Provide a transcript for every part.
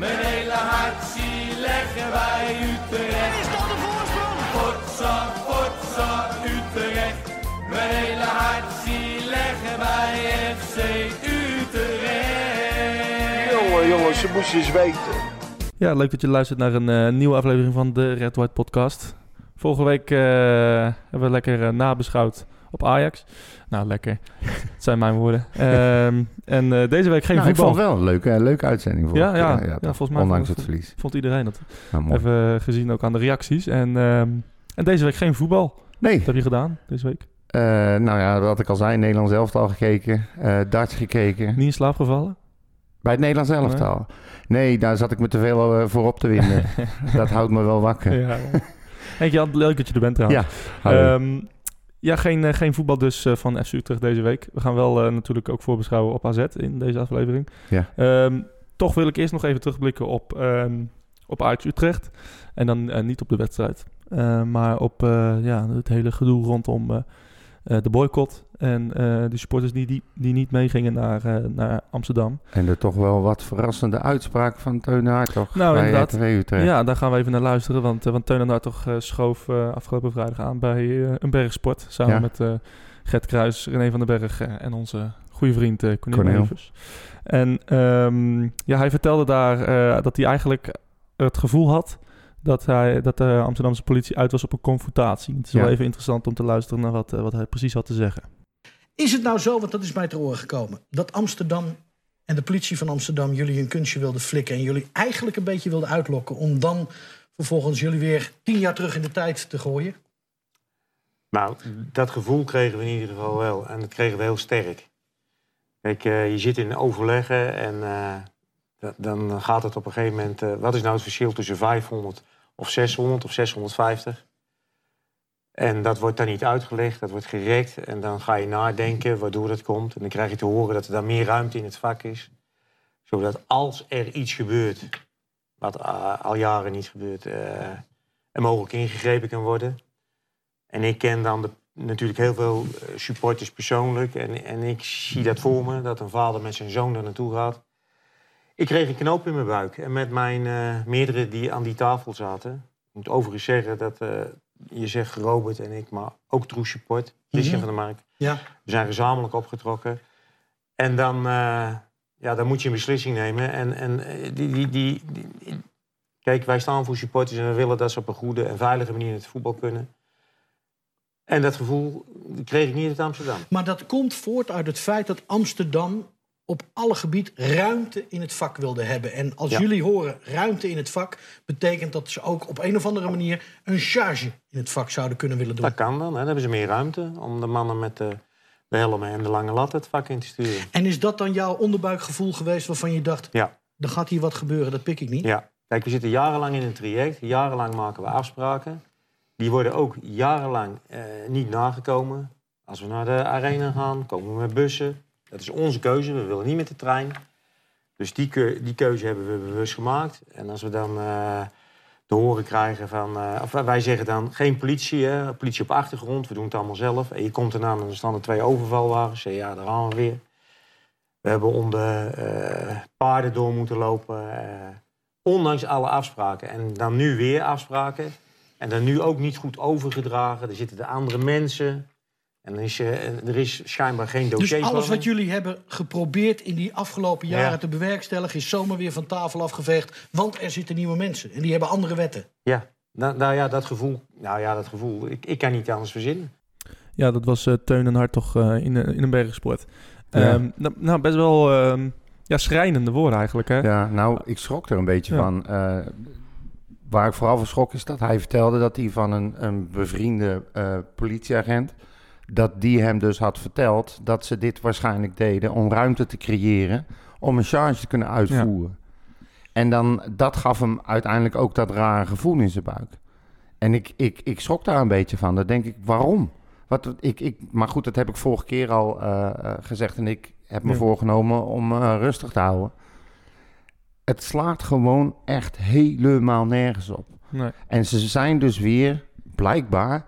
Mijn hele hart zie leggen wij Utrecht. Is dat de voorsprong? Potsa, potsa, Utrecht. Mijn hele hart zie leggen wij FC Utrecht. Jongen, jongens, ze moesten eens weten. Ja, leuk dat je luistert naar een eh, nieuwe aflevering van de Red White Podcast. Vorige week eh, hebben we lekker eh, nabeschouwd op Ajax. Nou, lekker. Het zijn mijn woorden. Ehm, en eh, deze week geen Nou, ik voetbal. vond het wel een leuke, leuke uitzending. voor Ja, ja, ja, volgens mij Ondanks vond- het verlies. Vond iedereen dat. Nou. Even gezien ook aan de reacties. En, ehm, en deze week geen voetbal. Nee, Wat heb je gedaan deze week? eh, nou ja, wat ik al zei, Nederlands elftal gekeken. eh darts gekeken. Niet in slaap gevallen? Bij het Nederlands elftal. Nee, daar zat ik me te veel eh, voor op te winden. dat houdt me wel wakker. Ja. Henk Jan, leuk dat je er bent trouwens. Hallo. Ja, geen, eh, geen voetbal dus eh, van FC Utrecht deze week. We gaan wel eh, natuurlijk ook voorbeschouwen op AZ in deze aflevering. Ja. Ehm, toch wil ik eerst nog even terugblikken op, ehm op Ajax Utrecht. En dan niet op de wedstrijd. maar op ja, het hele gedoe rondom de boycott. En eh, de supporters die, die, die niet meegingen naar, eh, naar Amsterdam. En er toch wel wat verrassende uitspraak van Teun Hartog Nou, bij inderdaad. Utrecht. Ja, daar gaan we even naar luisteren. Want, eh, want Teun Hartog eh, schoof afgelopen vrijdag aan bij een bergsport. Samen Ja. met Gert Kruis, René van den Berg en onze goede vriend eh Cornel. En ehm, ja, hij vertelde daar dat hij eigenlijk het gevoel had dat, hij, dat de Amsterdamse politie uit was op een confrontatie. Het is Ja. wel even interessant om te luisteren naar wat, wat hij precies had te zeggen. Is het nou zo, want dat is mij ter oren gekomen, dat Amsterdam en de politie van Amsterdam jullie een kunstje wilden flikken en jullie eigenlijk een beetje wilden uitlokken om dan vervolgens jullie weer tien jaar terug in de tijd te gooien? Nou, dat gevoel kregen we in ieder geval wel. En dat kregen we heel sterk. Kijk, eh, je zit in overleggen en eh, da- dan gaat het op een gegeven moment... eh, wat is nou het verschil tussen 500 of 600 of 650? En dat wordt dan niet uitgelegd, dat wordt gerekt. En dan ga je nadenken waardoor dat komt. En dan krijg je te horen dat er dan meer ruimte in het vak is. Zodat als er iets gebeurt, wat eh, al jaren niet gebeurt... eh, er mogelijk ingegrepen kan worden. En ik ken dan natuurlijk heel veel eh, supporters persoonlijk. En, en ik zie dat voor me, dat een vader met zijn zoon daar naartoe gaat. Ik kreeg een knoop in mijn buik. En met mijn meerdere die aan die tafel zaten. Ik moet overigens zeggen dat je zegt Robert en ik, maar ook Troes Support. Christian Mhm. van der Mark. Ja. We zijn gezamenlijk opgetrokken. En dan, eh, ja, dan moet je een beslissing nemen. En, en eh, die, die, die, die- kijk, wij staan voor supporters en we willen dat ze op een goede en veilige manier in het voetbal kunnen. En dat gevoel kreeg ik niet uit Amsterdam. Maar dat komt voort uit het feit dat Amsterdam op alle gebied ruimte in het vak wilde hebben. En als Ja. jullie horen ruimte in het vak, betekent dat ze ook op een of andere manier een charge in het vak zouden kunnen willen doen. Dat kan dan. Hè. Dan hebben ze meer ruimte om de mannen met de, de helmen en de lange lat het vak in te sturen. En is dat dan jouw onderbuikgevoel geweest waarvan je dacht, Ja. er gaat hier wat gebeuren, dat pik ik niet? Ja, kijk, we zitten jarenlang in een traject. Jarenlang maken we afspraken. Die worden ook jarenlang eh, niet nagekomen. Als we naar de arena gaan, komen we met bussen. Dat is onze keuze. We willen niet met de trein. Dus die, die keuze hebben we bewust gemaakt. En als we dan eh, te horen krijgen van... eh, of wij zeggen dan geen politie, hè, politie op achtergrond. We doen het allemaal zelf. En je komt eraan en er staan er twee overvalwagens. Ja, daar gaan we weer. We hebben onder eh, paarden door moeten lopen. ondanks alle afspraken. En dan nu weer afspraken. En dan nu ook niet goed overgedragen. Er zitten de andere mensen. En er is, eh, er is schijnbaar geen dossier. Dus alles wat jullie hebben geprobeerd in die afgelopen jaren Ja. te bewerkstelligen... is zomaar weer van tafel afgeveegd, want er zitten nieuwe mensen. En die hebben andere wetten. Ja, nou, nou ja, dat gevoel. Nou ja, dat gevoel. Ik, ik kan niet anders verzinnen. Ja, dat was eh, Teun en Hart toch eh, in, in een bergsport. Ja. Ehm, nou, nou, best wel ehm, ja, schrijnende woorden eigenlijk. Hè? Ja, nou, ik schrok er een beetje Ja. van. Eh, waar ik vooral van schrok is dat hij vertelde dat hij van een, een bevriende eh, politieagent... dat die hem dus had verteld dat ze dit waarschijnlijk deden om ruimte te creëren... om een charge te kunnen uitvoeren. En dan, dat gaf hem uiteindelijk ook dat rare gevoel in zijn buik. En ik, ik, ik schrok daar een beetje van. Dan denk ik, waarom? Wat, ik, ik, maar goed, dat heb ik vorige keer al eh, eh, gezegd. En ik heb me Ja. voorgenomen om eh, rustig te houden. Het slaat gewoon echt helemaal nergens op. Nee. En ze zijn dus weer, blijkbaar,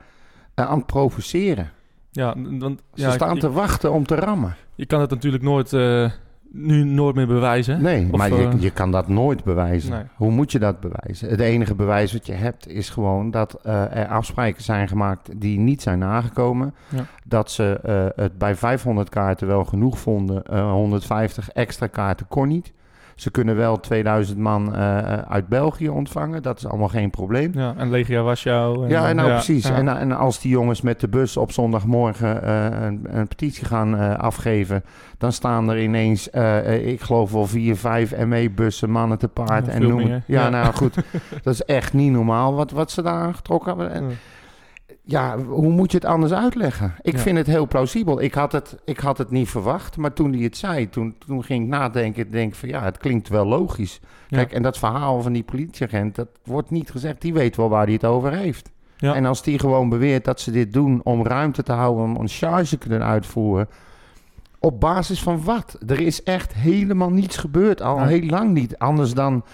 aan het provoceren. Ja, want Ze ja, staan ik- te wachten om te rammen. je kan het natuurlijk nooit eh, nu nooit meer bewijzen. Nee, Of, maar je, eh, je kan dat nooit bewijzen. Nee. Hoe moet je dat bewijzen? Het enige bewijs wat je hebt is gewoon dat eh, er afspraken zijn gemaakt die niet zijn nagekomen. Ja. Dat ze eh, het bij 500 kaarten wel genoeg vonden. eh, 150 extra kaarten kon niet. Ze kunnen wel 2000 man eh, uit België ontvangen. Dat is allemaal geen probleem. Ja, en Legia was jou. Ja, nou precies. ja. En, en als die jongens met de bus op zondagmorgen eh, een, een petitie gaan eh, afgeven, dan staan er ineens, eh, eh, ik geloof wel vier, vijf ME-bussen, mannen te paard Ja, en noem meer. Ja, Ja. nou goed, dat is echt niet normaal wat, wat ze daar aangetrokken hebben. En, Ja. hoe moet je het anders uitleggen? Ik Ja. vind het heel plausibel. Ik had het, ik had het niet verwacht, maar toen hij het zei, toen, toen ging ik nadenken. Denk van ja, het klinkt wel logisch. Ja. Kijk, en dat verhaal van die politieagent, dat wordt niet gezegd. Die weet wel waar hij het over heeft. Ja. En als die gewoon beweert dat ze dit doen om ruimte te houden, om een charge te kunnen uitvoeren. Op basis van wat? Er is echt helemaal niets gebeurd. Al heel lang niet. Anders dan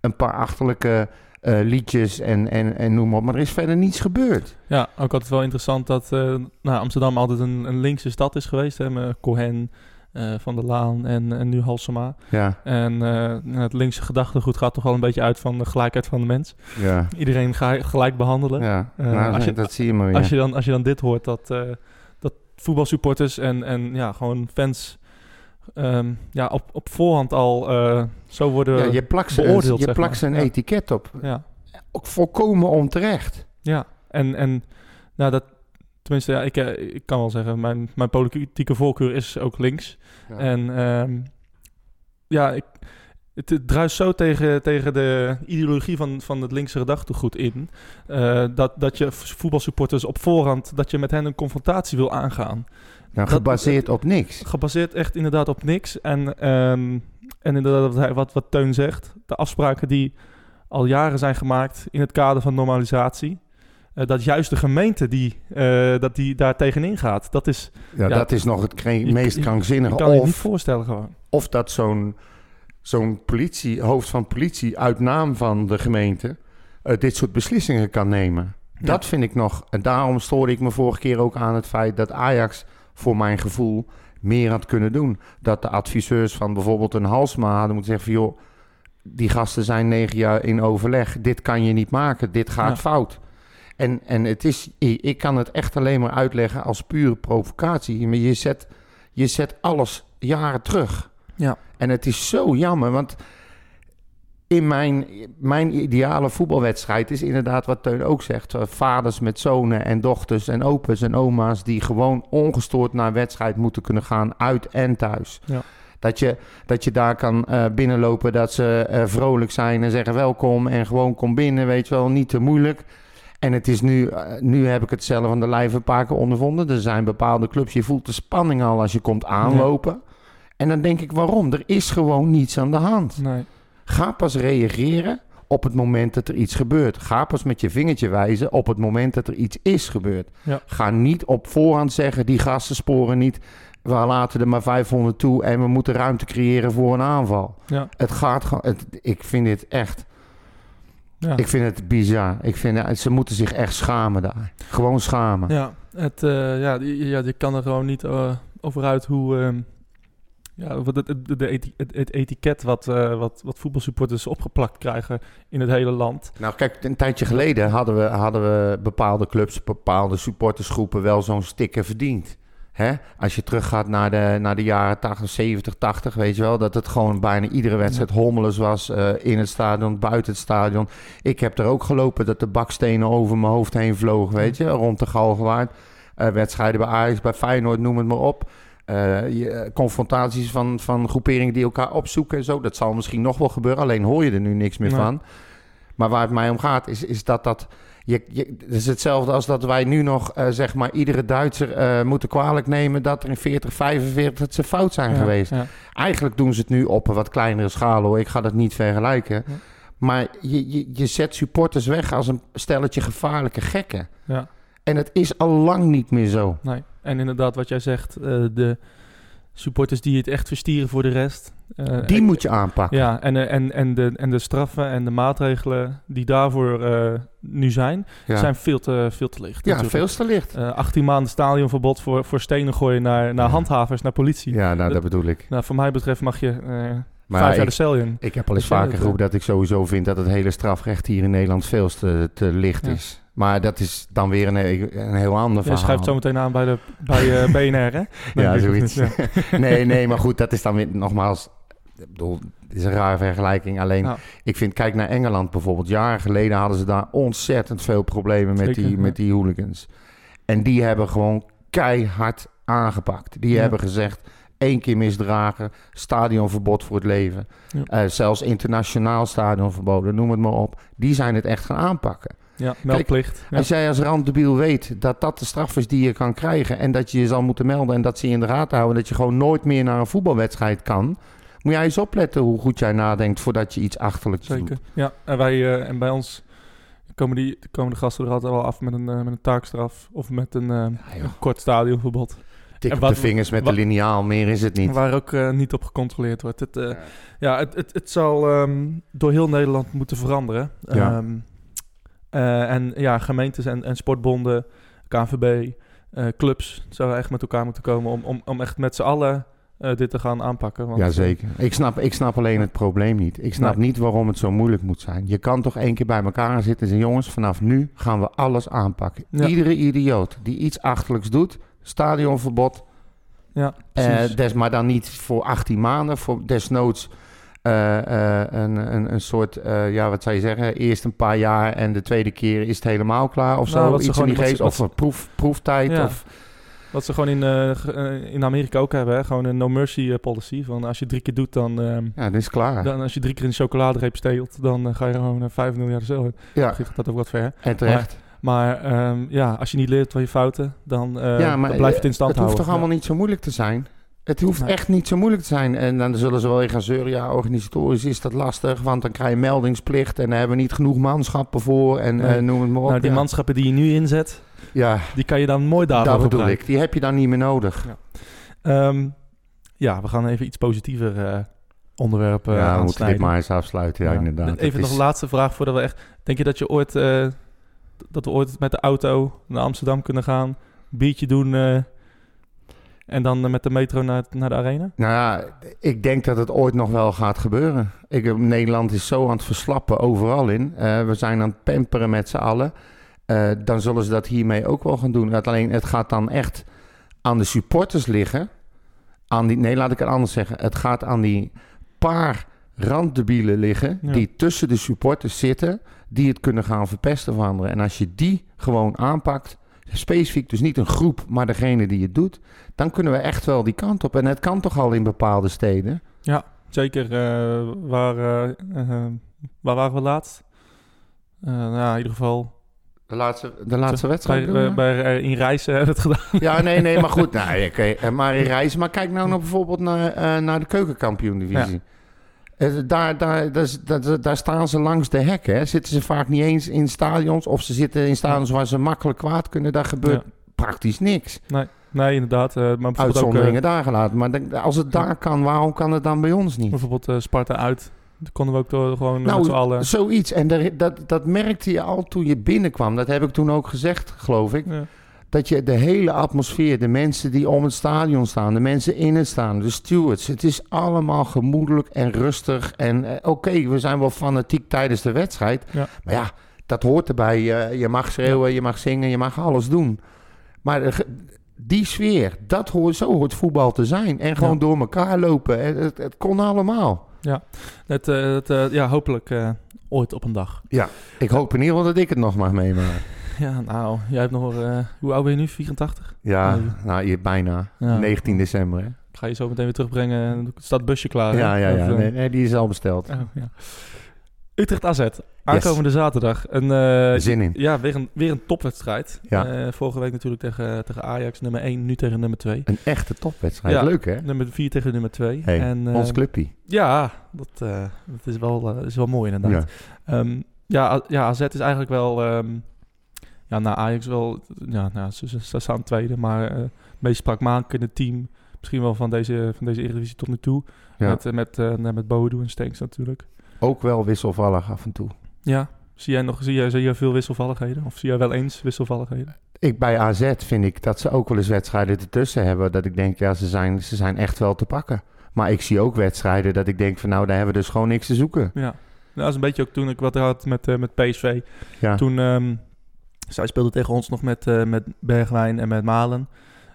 een paar achterlijke eh, liedjes en, en, en noem maar op. Maar er is verder niets gebeurd. Ja, ook altijd wel interessant dat eh, nou, Amsterdam altijd een, een linkse stad is geweest. Hè, met Cohen, eh, Van der Laan en, en nu Halsema. Ja, En het linkse gedachtegoed gaat toch wel een beetje uit van de gelijkheid van de mens. ja, Iedereen ga- gelijk behandelen. ja. Nou, als je- dat zie je maar weer. Als, je dan, als je dan dit hoort, dat, dat voetbalsupporters en, en ja, gewoon fans ehm, ja, op, op voorhand al eh, zo worden... ja, je plakt ze, beoordeeld, je zeg plakt maar. ze een Ja. etiket op. ja. Ook volkomen onterecht. Ja, en, en nou dat, tenminste, ja, ik, eh, ik kan wel zeggen, mijn, mijn politieke voorkeur is ook links. Ja. En ehm, ja, ik, het, het druist zo tegen, tegen de ideologie van, van het linkse gedachtegoed in, eh, dat, dat je voetbalsupporters op voorhand, dat je met hen een confrontatie wil aangaan. Nou, dat- gebaseerd op niks. Gebaseerd echt inderdaad op niks. En, ehm, en inderdaad, wat, hij, wat, wat Teun zegt, de afspraken die al jaren zijn gemaakt in het kader van normalisatie. eh, dat juist de gemeente die, eh, dat die daar tegenin gaat. Dat is, Ja, Ja, dat is nog het je- meest krankzinnige. ik kan je niet Of, voorstellen gewoon. of dat zo'n zo'n politie, hoofd van politie uit naam van de gemeente eh, dit soort beslissingen kan nemen. Ja. Dat vind ik nog. En daarom stoorde ik me vorige keer ook aan het feit dat Ajax, voor mijn gevoel, meer had kunnen doen. Dat de adviseurs van bijvoorbeeld een Halsma hadden moeten zeggen van joh, die gasten zijn negen jaar in overleg. Dit kan je niet maken. Dit gaat Ja. fout. En, en het is, ik ik kan het echt alleen maar uitleggen als pure provocatie. Maar je zet, je zet alles jaren terug. Ja. En het is zo jammer, want in mijn, mijn ideale voetbalwedstrijd is inderdaad wat Teun ook zegt. eh, Vaders met zonen en dochters en opa's en oma's die gewoon ongestoord naar wedstrijd moeten kunnen gaan, uit en thuis. Ja. Dat, je, dat je daar kan eh, binnenlopen, dat ze eh, vrolijk zijn en zeggen welkom en gewoon kom binnen, weet je wel, niet te moeilijk. En het is nu, nu heb ik het zelf aan de een paar keer ondervonden. Er zijn bepaalde clubs, je voelt de spanning al als je komt aanlopen. En dan denk ik, waarom? Er is gewoon niets aan de hand. Nee. Ga pas reageren op het moment dat er iets gebeurt. Ga pas met je vingertje wijzen op het moment dat er iets is gebeurd. Ja. Ga niet op voorhand zeggen, die gasten sporen niet. We laten er maar 500 toe en we moeten ruimte creëren voor een aanval. Ja. Het gaat gewoon... Ik vind dit echt... Ja. Ik vind het bizar. Ik vind, het- ze moeten zich echt schamen daar. Gewoon schamen. Ja, het, eh, ja, die- ja, je kan er gewoon niet eh, over uit hoe... ehm, ja, wat het, het, het, het etiket wat, eh, wat, wat voetbalsupporters opgeplakt krijgen in het hele land. Nou, kijk, een tijdje geleden hadden we, hadden we bepaalde clubs, bepaalde supportersgroepen wel zo'n sticker verdiend. Hè? Als je teruggaat naar de, naar de jaren 80, 70, 80, weet je wel, dat het gewoon bijna iedere wedstrijd hommeles was eh, in het stadion, buiten het stadion. Ik heb er ook gelopen dat de bakstenen over mijn hoofd heen vlogen, weet je, rond de Galgenwaard. Eh, wedstrijden bij Ajax, bij Feyenoord, noem het maar op. Eh, je, eh, confrontaties van, van groeperingen die elkaar opzoeken en zo. Dat zal misschien nog wel gebeuren, alleen hoor je er nu niks meer Nee. van. Maar waar het mij om gaat, is, is dat dat. Je, je, het is hetzelfde als dat wij nu nog, eh, zeg maar, iedere Duitser moeten kwalijk nemen dat er in 40, 45 dat ze fout zijn Ja, geweest. Ja. Eigenlijk doen ze het nu op een wat kleinere schaal hoor. Ik ga dat niet vergelijken. Ja. Maar je, je, je zet supporters weg als een stelletje gevaarlijke gekken. Ja. En het is al lang niet meer zo. Nee. En inderdaad, wat jij zegt, eh, de, supporters die het echt verstieren voor de rest. Eh, Die moet je aanpakken. Ja, en, eh, en, en, de, en de straffen en de maatregelen die daarvoor nu zijn, Ja. zijn veel te, veel te licht. Ja, natuurlijk. veel te licht. Eh, 18 maanden stadionverbod voor, voor stenen gooien naar, naar Ja. handhavers, naar politie. Ja, nou, dat Dat- bedoel ik. Nou, voor mij betreft mag je Maar vijf jaar ik- de cel in. Ik heb al eens Dus vaker geroepen dat ik sowieso vind dat het hele strafrecht hier in Nederland veel te, te licht Ja. is. Maar dat is dan weer een, een heel ander Je verhaal. schrijft zo meteen aan bij, de, bij eh, BNR, hè? Ja, zoiets. ja. nee, nee, maar goed, dat is dan weer nogmaals. Ik bedoel, het is een rare vergelijking. Alleen, ik vind, kijk naar Engeland bijvoorbeeld. Jaren geleden hadden ze daar ontzettend veel problemen met, Zeker, die, ja. met die hooligans. En die hebben gewoon keihard aangepakt. Die Ja. hebben gezegd, één keer misdragen, stadionverbod voor het leven. Eh, zelfs internationaal stadionverboden, noem het maar op. Die zijn het echt gaan aanpakken. Ja, meldplicht. Ja. Als jij als randdebiel weet dat dat de straf is die je kan krijgen... en dat je je zal moeten melden en dat ze je in de gaten houden... dat je gewoon nooit meer naar een voetbalwedstrijd kan... moet jij eens opletten hoe goed jij nadenkt voordat je iets achterlijks Zeker. doet. Ja, en, wij, eh, en bij ons komen, die, komen de gasten er altijd wel af met een, eh, met een taakstraf of met een, eh, een kort stadionverbod. Tik op wat- de vingers met wat- de liniaal, meer is het niet. Waar ook niet op gecontroleerd wordt. Het, eh, ja, het, het, het zal ehm, door heel Nederland moeten veranderen. Ja. Ehm, eh, en ja, gemeentes en, en sportbonden, KNVB, eh, clubs zouden echt met elkaar moeten komen om, om, om echt met z'n allen eh, dit te gaan aanpakken. Want, Jazeker. Ik snap, ik snap alleen het probleem niet. Ik snap Nee. niet waarom het zo moeilijk moet zijn. Je kan toch één keer bij elkaar zitten en zeggen... jongens, vanaf nu gaan we alles aanpakken. Ja. Iedere idioot die iets achterlijks doet... stadionverbod, Ja, des, maar dan niet voor 18 maanden, voor desnoods eh, eh, een, een, een soort, eh, ja, wat zou je zeggen, eerst een paar jaar en de tweede keer is het helemaal klaar of Nou, zo. Iets in die geest, of een proef, proeftijd. Ja. Of, Wat ze gewoon in, in Amerika ook hebben, hè? gewoon een no mercy policy. Van als je drie keer doet, dan, ehm, ja, dat is klaar. dan als je drie keer een chocoladereep steelt, dan ga je gewoon uh, 5 miljard in. ja, dat ook wat ver. en terecht. Maar ehm, ja, als je niet leert van je fouten, dan, ja, maar dan blijf je het in stand het hoeft houden. toch allemaal niet zo moeilijk te zijn? Het hoeft echt niet zo moeilijk te zijn. En dan zullen ze wel weer gaan zeuren. Ja, organisatorisch is dat lastig. Want dan krijg je meldingsplicht. En daar hebben we niet genoeg manschappen voor. En Nee. eh, noem het maar op. Nou, die ja. manschappen die je nu inzet, ja, die kan je dan mooi daarvoor dat bedoel ik. Die heb je dan niet meer nodig. Ehm, ja, we gaan even iets positiever eh onderwerpen ja, we moeten dit maar eens afsluiten. Ja, Ja. inderdaad. Even nog is- een laatste vraag voordat we echt... Denk je dat je ooit... eh, dat we ooit met de auto naar Amsterdam kunnen gaan, biertje doen en dan eh, met de metro naar, naar de arena? Nou ja, ik denk dat het ooit nog wel gaat gebeuren. Ik, Nederland is zo aan het verslappen overal in. Eh, we zijn aan het pamperen met z'n allen. Eh, dan zullen ze dat hiermee ook wel gaan doen. Dat alleen, het gaat dan echt aan de supporters liggen. Aan die, nee, laat ik het anders zeggen. Het gaat aan die paar randdebielen liggen... Ja. die tussen de supporters zitten... die het kunnen gaan verpesten van anderen. En als je die gewoon aanpakt... specifiek dus niet een groep, maar degene die het doet... dan kunnen we echt wel die kant op. En het kan toch al in bepaalde steden? Zeker, eh, waar, eh, eh, waar waren we laatst? Nou, ja, in ieder geval De laatste, de laatste wedstrijd? bij, in Reizen hebben we het gedaan. Ja, nee, nee, maar goed. Nou, oké, eh, maar in reizen. Maar kijk nou nog bijvoorbeeld naar, naar de keukenkampioen-divisie. Eh, Daar, daar, daar, daar, daar staan ze langs de hekken. Hè. Zitten ze vaak niet eens in stadions. Of ze zitten in stadions waar ze makkelijk kwaad kunnen. Daar gebeurt praktisch niks. Nee, inderdaad. eh, maar bijvoorbeeld ook Uitzonderingen eh, daar gelaten. Maar denk- als het daar kan, waarom kan het dan bij ons niet? bijvoorbeeld eh, Sparta uit. Daar konden we ook door, gewoon Nou, met z'n allen... Zoiets. En dat, dat merkte je al toen je binnenkwam. Dat heb ik toen ook gezegd, geloof ik. Ja. Dat je de hele atmosfeer, de mensen die om het stadion staan, de mensen in het staan, de stewards. Het is allemaal gemoedelijk en rustig. En eh, oké, we zijn wel fanatiek tijdens de wedstrijd. Ja. Maar ja, dat hoort erbij. Je, je mag schreeuwen, je mag zingen, je mag alles doen. Maar ge- die sfeer, dat hoort, zo hoort voetbal te zijn. En gewoon Ja. door elkaar lopen. Het, het, het kon allemaal. Het, eh, het, eh, ja, hopelijk eh, ooit op een dag. Ik hoop in ieder geval dat ik het nog mag meemaken. Ja, nou, jij hebt nog... eh, hoe oud ben je nu? 84? Ja, Nee. nou, je, bijna. Ja. 19 december, hè? Ik ga je zo meteen weer terugbrengen. en Er staat het busje klaar. hè? Ja, ja, ja. Of, eh, Nee, nee, die is al besteld. oh, ja. Utrecht AZ. Aankomende zaterdag. Een, eh, Zin in. Ja, weer een, weer een topwedstrijd. Ja. Vorige week natuurlijk tegen, tegen Ajax, nummer 1. Nu tegen nummer 2. Een echte topwedstrijd. Ja. Leuk, hè? Nummer 4 tegen nummer 2. Hey, en, ons clubje. Ja, dat, dat is, wel, is wel mooi inderdaad. Ja. Ehm, ja, ja, AZ is eigenlijk wel... ehm, ja, na Ajax wel... Ja, nou, ze, staan tweede, maar eh, het meest spraakmakende team misschien wel van deze, van deze Eredivisie tot nu toe. Ja. Met, eh, met, eh, met Boadu en Stenks natuurlijk. Ook wel wisselvallig af en toe. Ja, zie jij, nog, zie, jij, zie jij veel wisselvalligheden? Of zie jij wel eens wisselvalligheden? Ik, bij AZ vind ik dat ze ook wel eens wedstrijden ertussen hebben. Dat ik denk, ja, ze zijn, ze zijn echt wel te pakken. Maar ik zie ook wedstrijden dat ik denk van nou, daar hebben we dus gewoon niks te zoeken. Ja. Nou, dat is een beetje ook toen ik wat had met, eh, met PSV. Ja, Toen, ehm, zij speelden tegen ons nog met, eh, met Bergwijn en met Malen.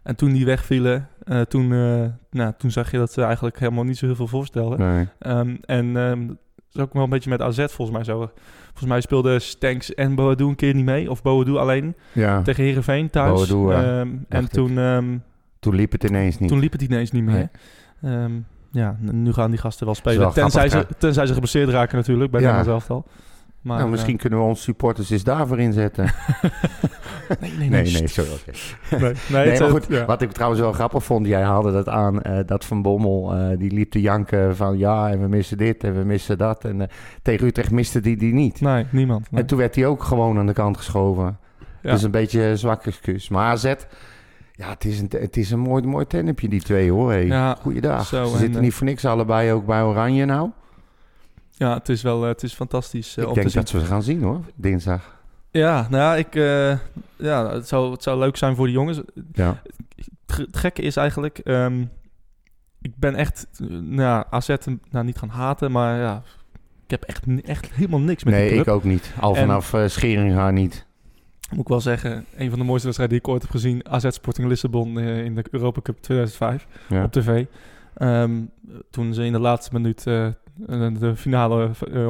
En toen die wegvielen, eh, toen, eh, nou, toen zag je dat ze eigenlijk helemaal niet zo heel veel voorstelden. nee. Ehm, en ehm, dat is ook wel een beetje met AZ volgens mij zo. Volgens mij speelden Stanks en Boadu een keer niet mee. Of Boadu alleen ja. tegen Herenveen thuis. Boadu, Ehm, en toen, toen liep het ineens niet. toen liep het ineens niet meer. Nee. Ja, nu gaan die gasten wel spelen. wel Tenzij ze, tenzij ze geblesseerd raken natuurlijk bij Ja. Nederland elftal. Maar, nou, misschien kunnen we onze supporters eens daarvoor inzetten. eh, nee, nee, Nee, nee. nee, sorry. nee, nee, Nee, maar eh, goed, ja. wat ik trouwens wel grappig vond, jij haalde dat aan, eh, dat Van Bommel, eh, die liep te janken van ja, en we missen dit en we missen dat. En eh, tegen Utrecht miste die die niet. Nee, niemand. En toen werd hij ook gewoon aan de kant geschoven. Ja. Dus een beetje een zwak excuus. Maar AZ, ja, het is een, het is een mooi, mooi tennepje, die twee hoor. Hey. Ja, Goeiedag. zo, Ze en, zitten eh, niet voor niks allebei ook bij Oranje nou. Ja, het is wel eh, het is fantastisch eh, ik om denk te zien. dat we ze gaan zien hoor, dinsdag. Ja, nou ja, ik, eh, ja het, zou, het zou leuk zijn voor de jongens. Ja. Het ge- het gekke is eigenlijk, ehm, ik ben echt, nou, AZ nou, niet gaan haten, maar ja, ik heb echt, echt helemaal niks met Nee, club. ik ook niet. Al En- vanaf eh Scheringa niet. Moet ik wel zeggen, een van de mooiste wedstrijden die ik ooit heb gezien, AZ Sporting Lissabon in de Europa Cup 2005 Ja. op tv. Ehm, toen ze in de laatste minuut de finale eh, eh,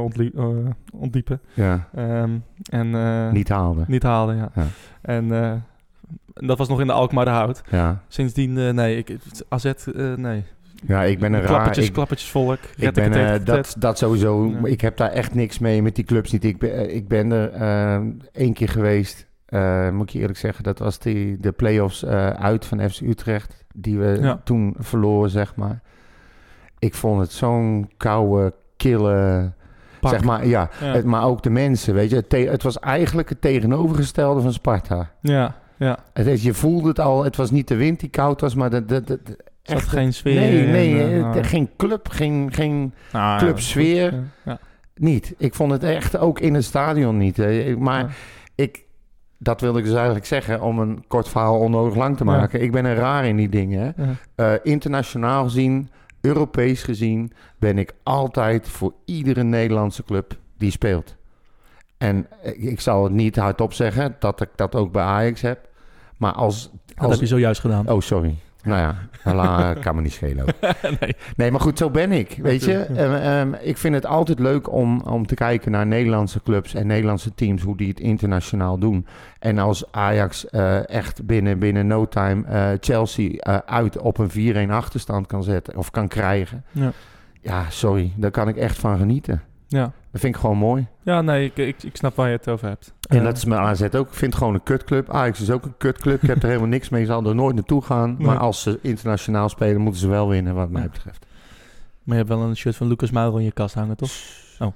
ontliepen. ja. Ehm, en, eh, Niet haalde. Niet haalden, ja. Ja. En eh, dat was nog in de Alkmaar de Hout. Ja. Sindsdien, eh, nee, ik, AZ, eh, nee. ja, ik ben een raar... klappertjes, Ik, klappertjes volk. ik ben, eh, dat, dat sowieso... Ja. Ik heb daar echt niks mee met die clubs niet. Ik ben, eh, ik ben er eh, één keer geweest, eh, moet ik je eerlijk zeggen. Dat was die, de play-offs eh, uit van FC Utrecht. Die we Ja. toen verloren, zeg maar. Ik vond het zo'n koude, kille... Zeg maar, ja. Ja. Het, maar ook de mensen, weet je. Het, was eigenlijk het tegenovergestelde van Sparta. Ja, ja. Het, is- je voelde het al. Het was niet de wind die koud was, maar de- Er zat echt... geen sfeer nee, nee. eh, eh, nou, geen club, geen, geen... nou, clubsfeer. ja, Ja. Niet. Ik vond het echt ook in het stadion niet. Maar ik... Dat wilde ik dus eigenlijk zeggen, om een kort verhaal onnodig lang te maken. Ik ben er raar in die dingen. Eh, internationaal gezien, Europees gezien, ben ik altijd voor iedere Nederlandse club die speelt. En ik, zal het niet hardop zeggen dat ik dat ook bij Ajax heb. Maar als. Dat als heb je zojuist gedaan. Oh, sorry. Nou ja, la, kan me niet schelen. nee. Nee, maar goed, zo ben ik. Weet je, Ehm, ehm, ik vind het altijd leuk om, om te kijken naar Nederlandse clubs en Nederlandse teams, hoe die het internationaal doen. En als Ajax eh, echt binnen, binnen no time eh, Chelsea eh, uit op een 4-1 achterstand kan zetten of kan krijgen. Ja. Ja, sorry, daar kan ik echt van genieten. Ja. Dat vind ik gewoon mooi. ja, nee, ik, ik, ik snap waar je het over hebt. En Eh, dat is mijn AZ ook. Ik vind het gewoon een kutclub. Ajax is ook een kutclub. Ik heb er helemaal niks mee. Ik zal er nooit naartoe gaan. Nee. Maar als ze internationaal spelen, moeten ze wel winnen, wat mij Ja. betreft. Maar je hebt wel een shirt van Lucas Moura in je kast hangen, toch? Oh.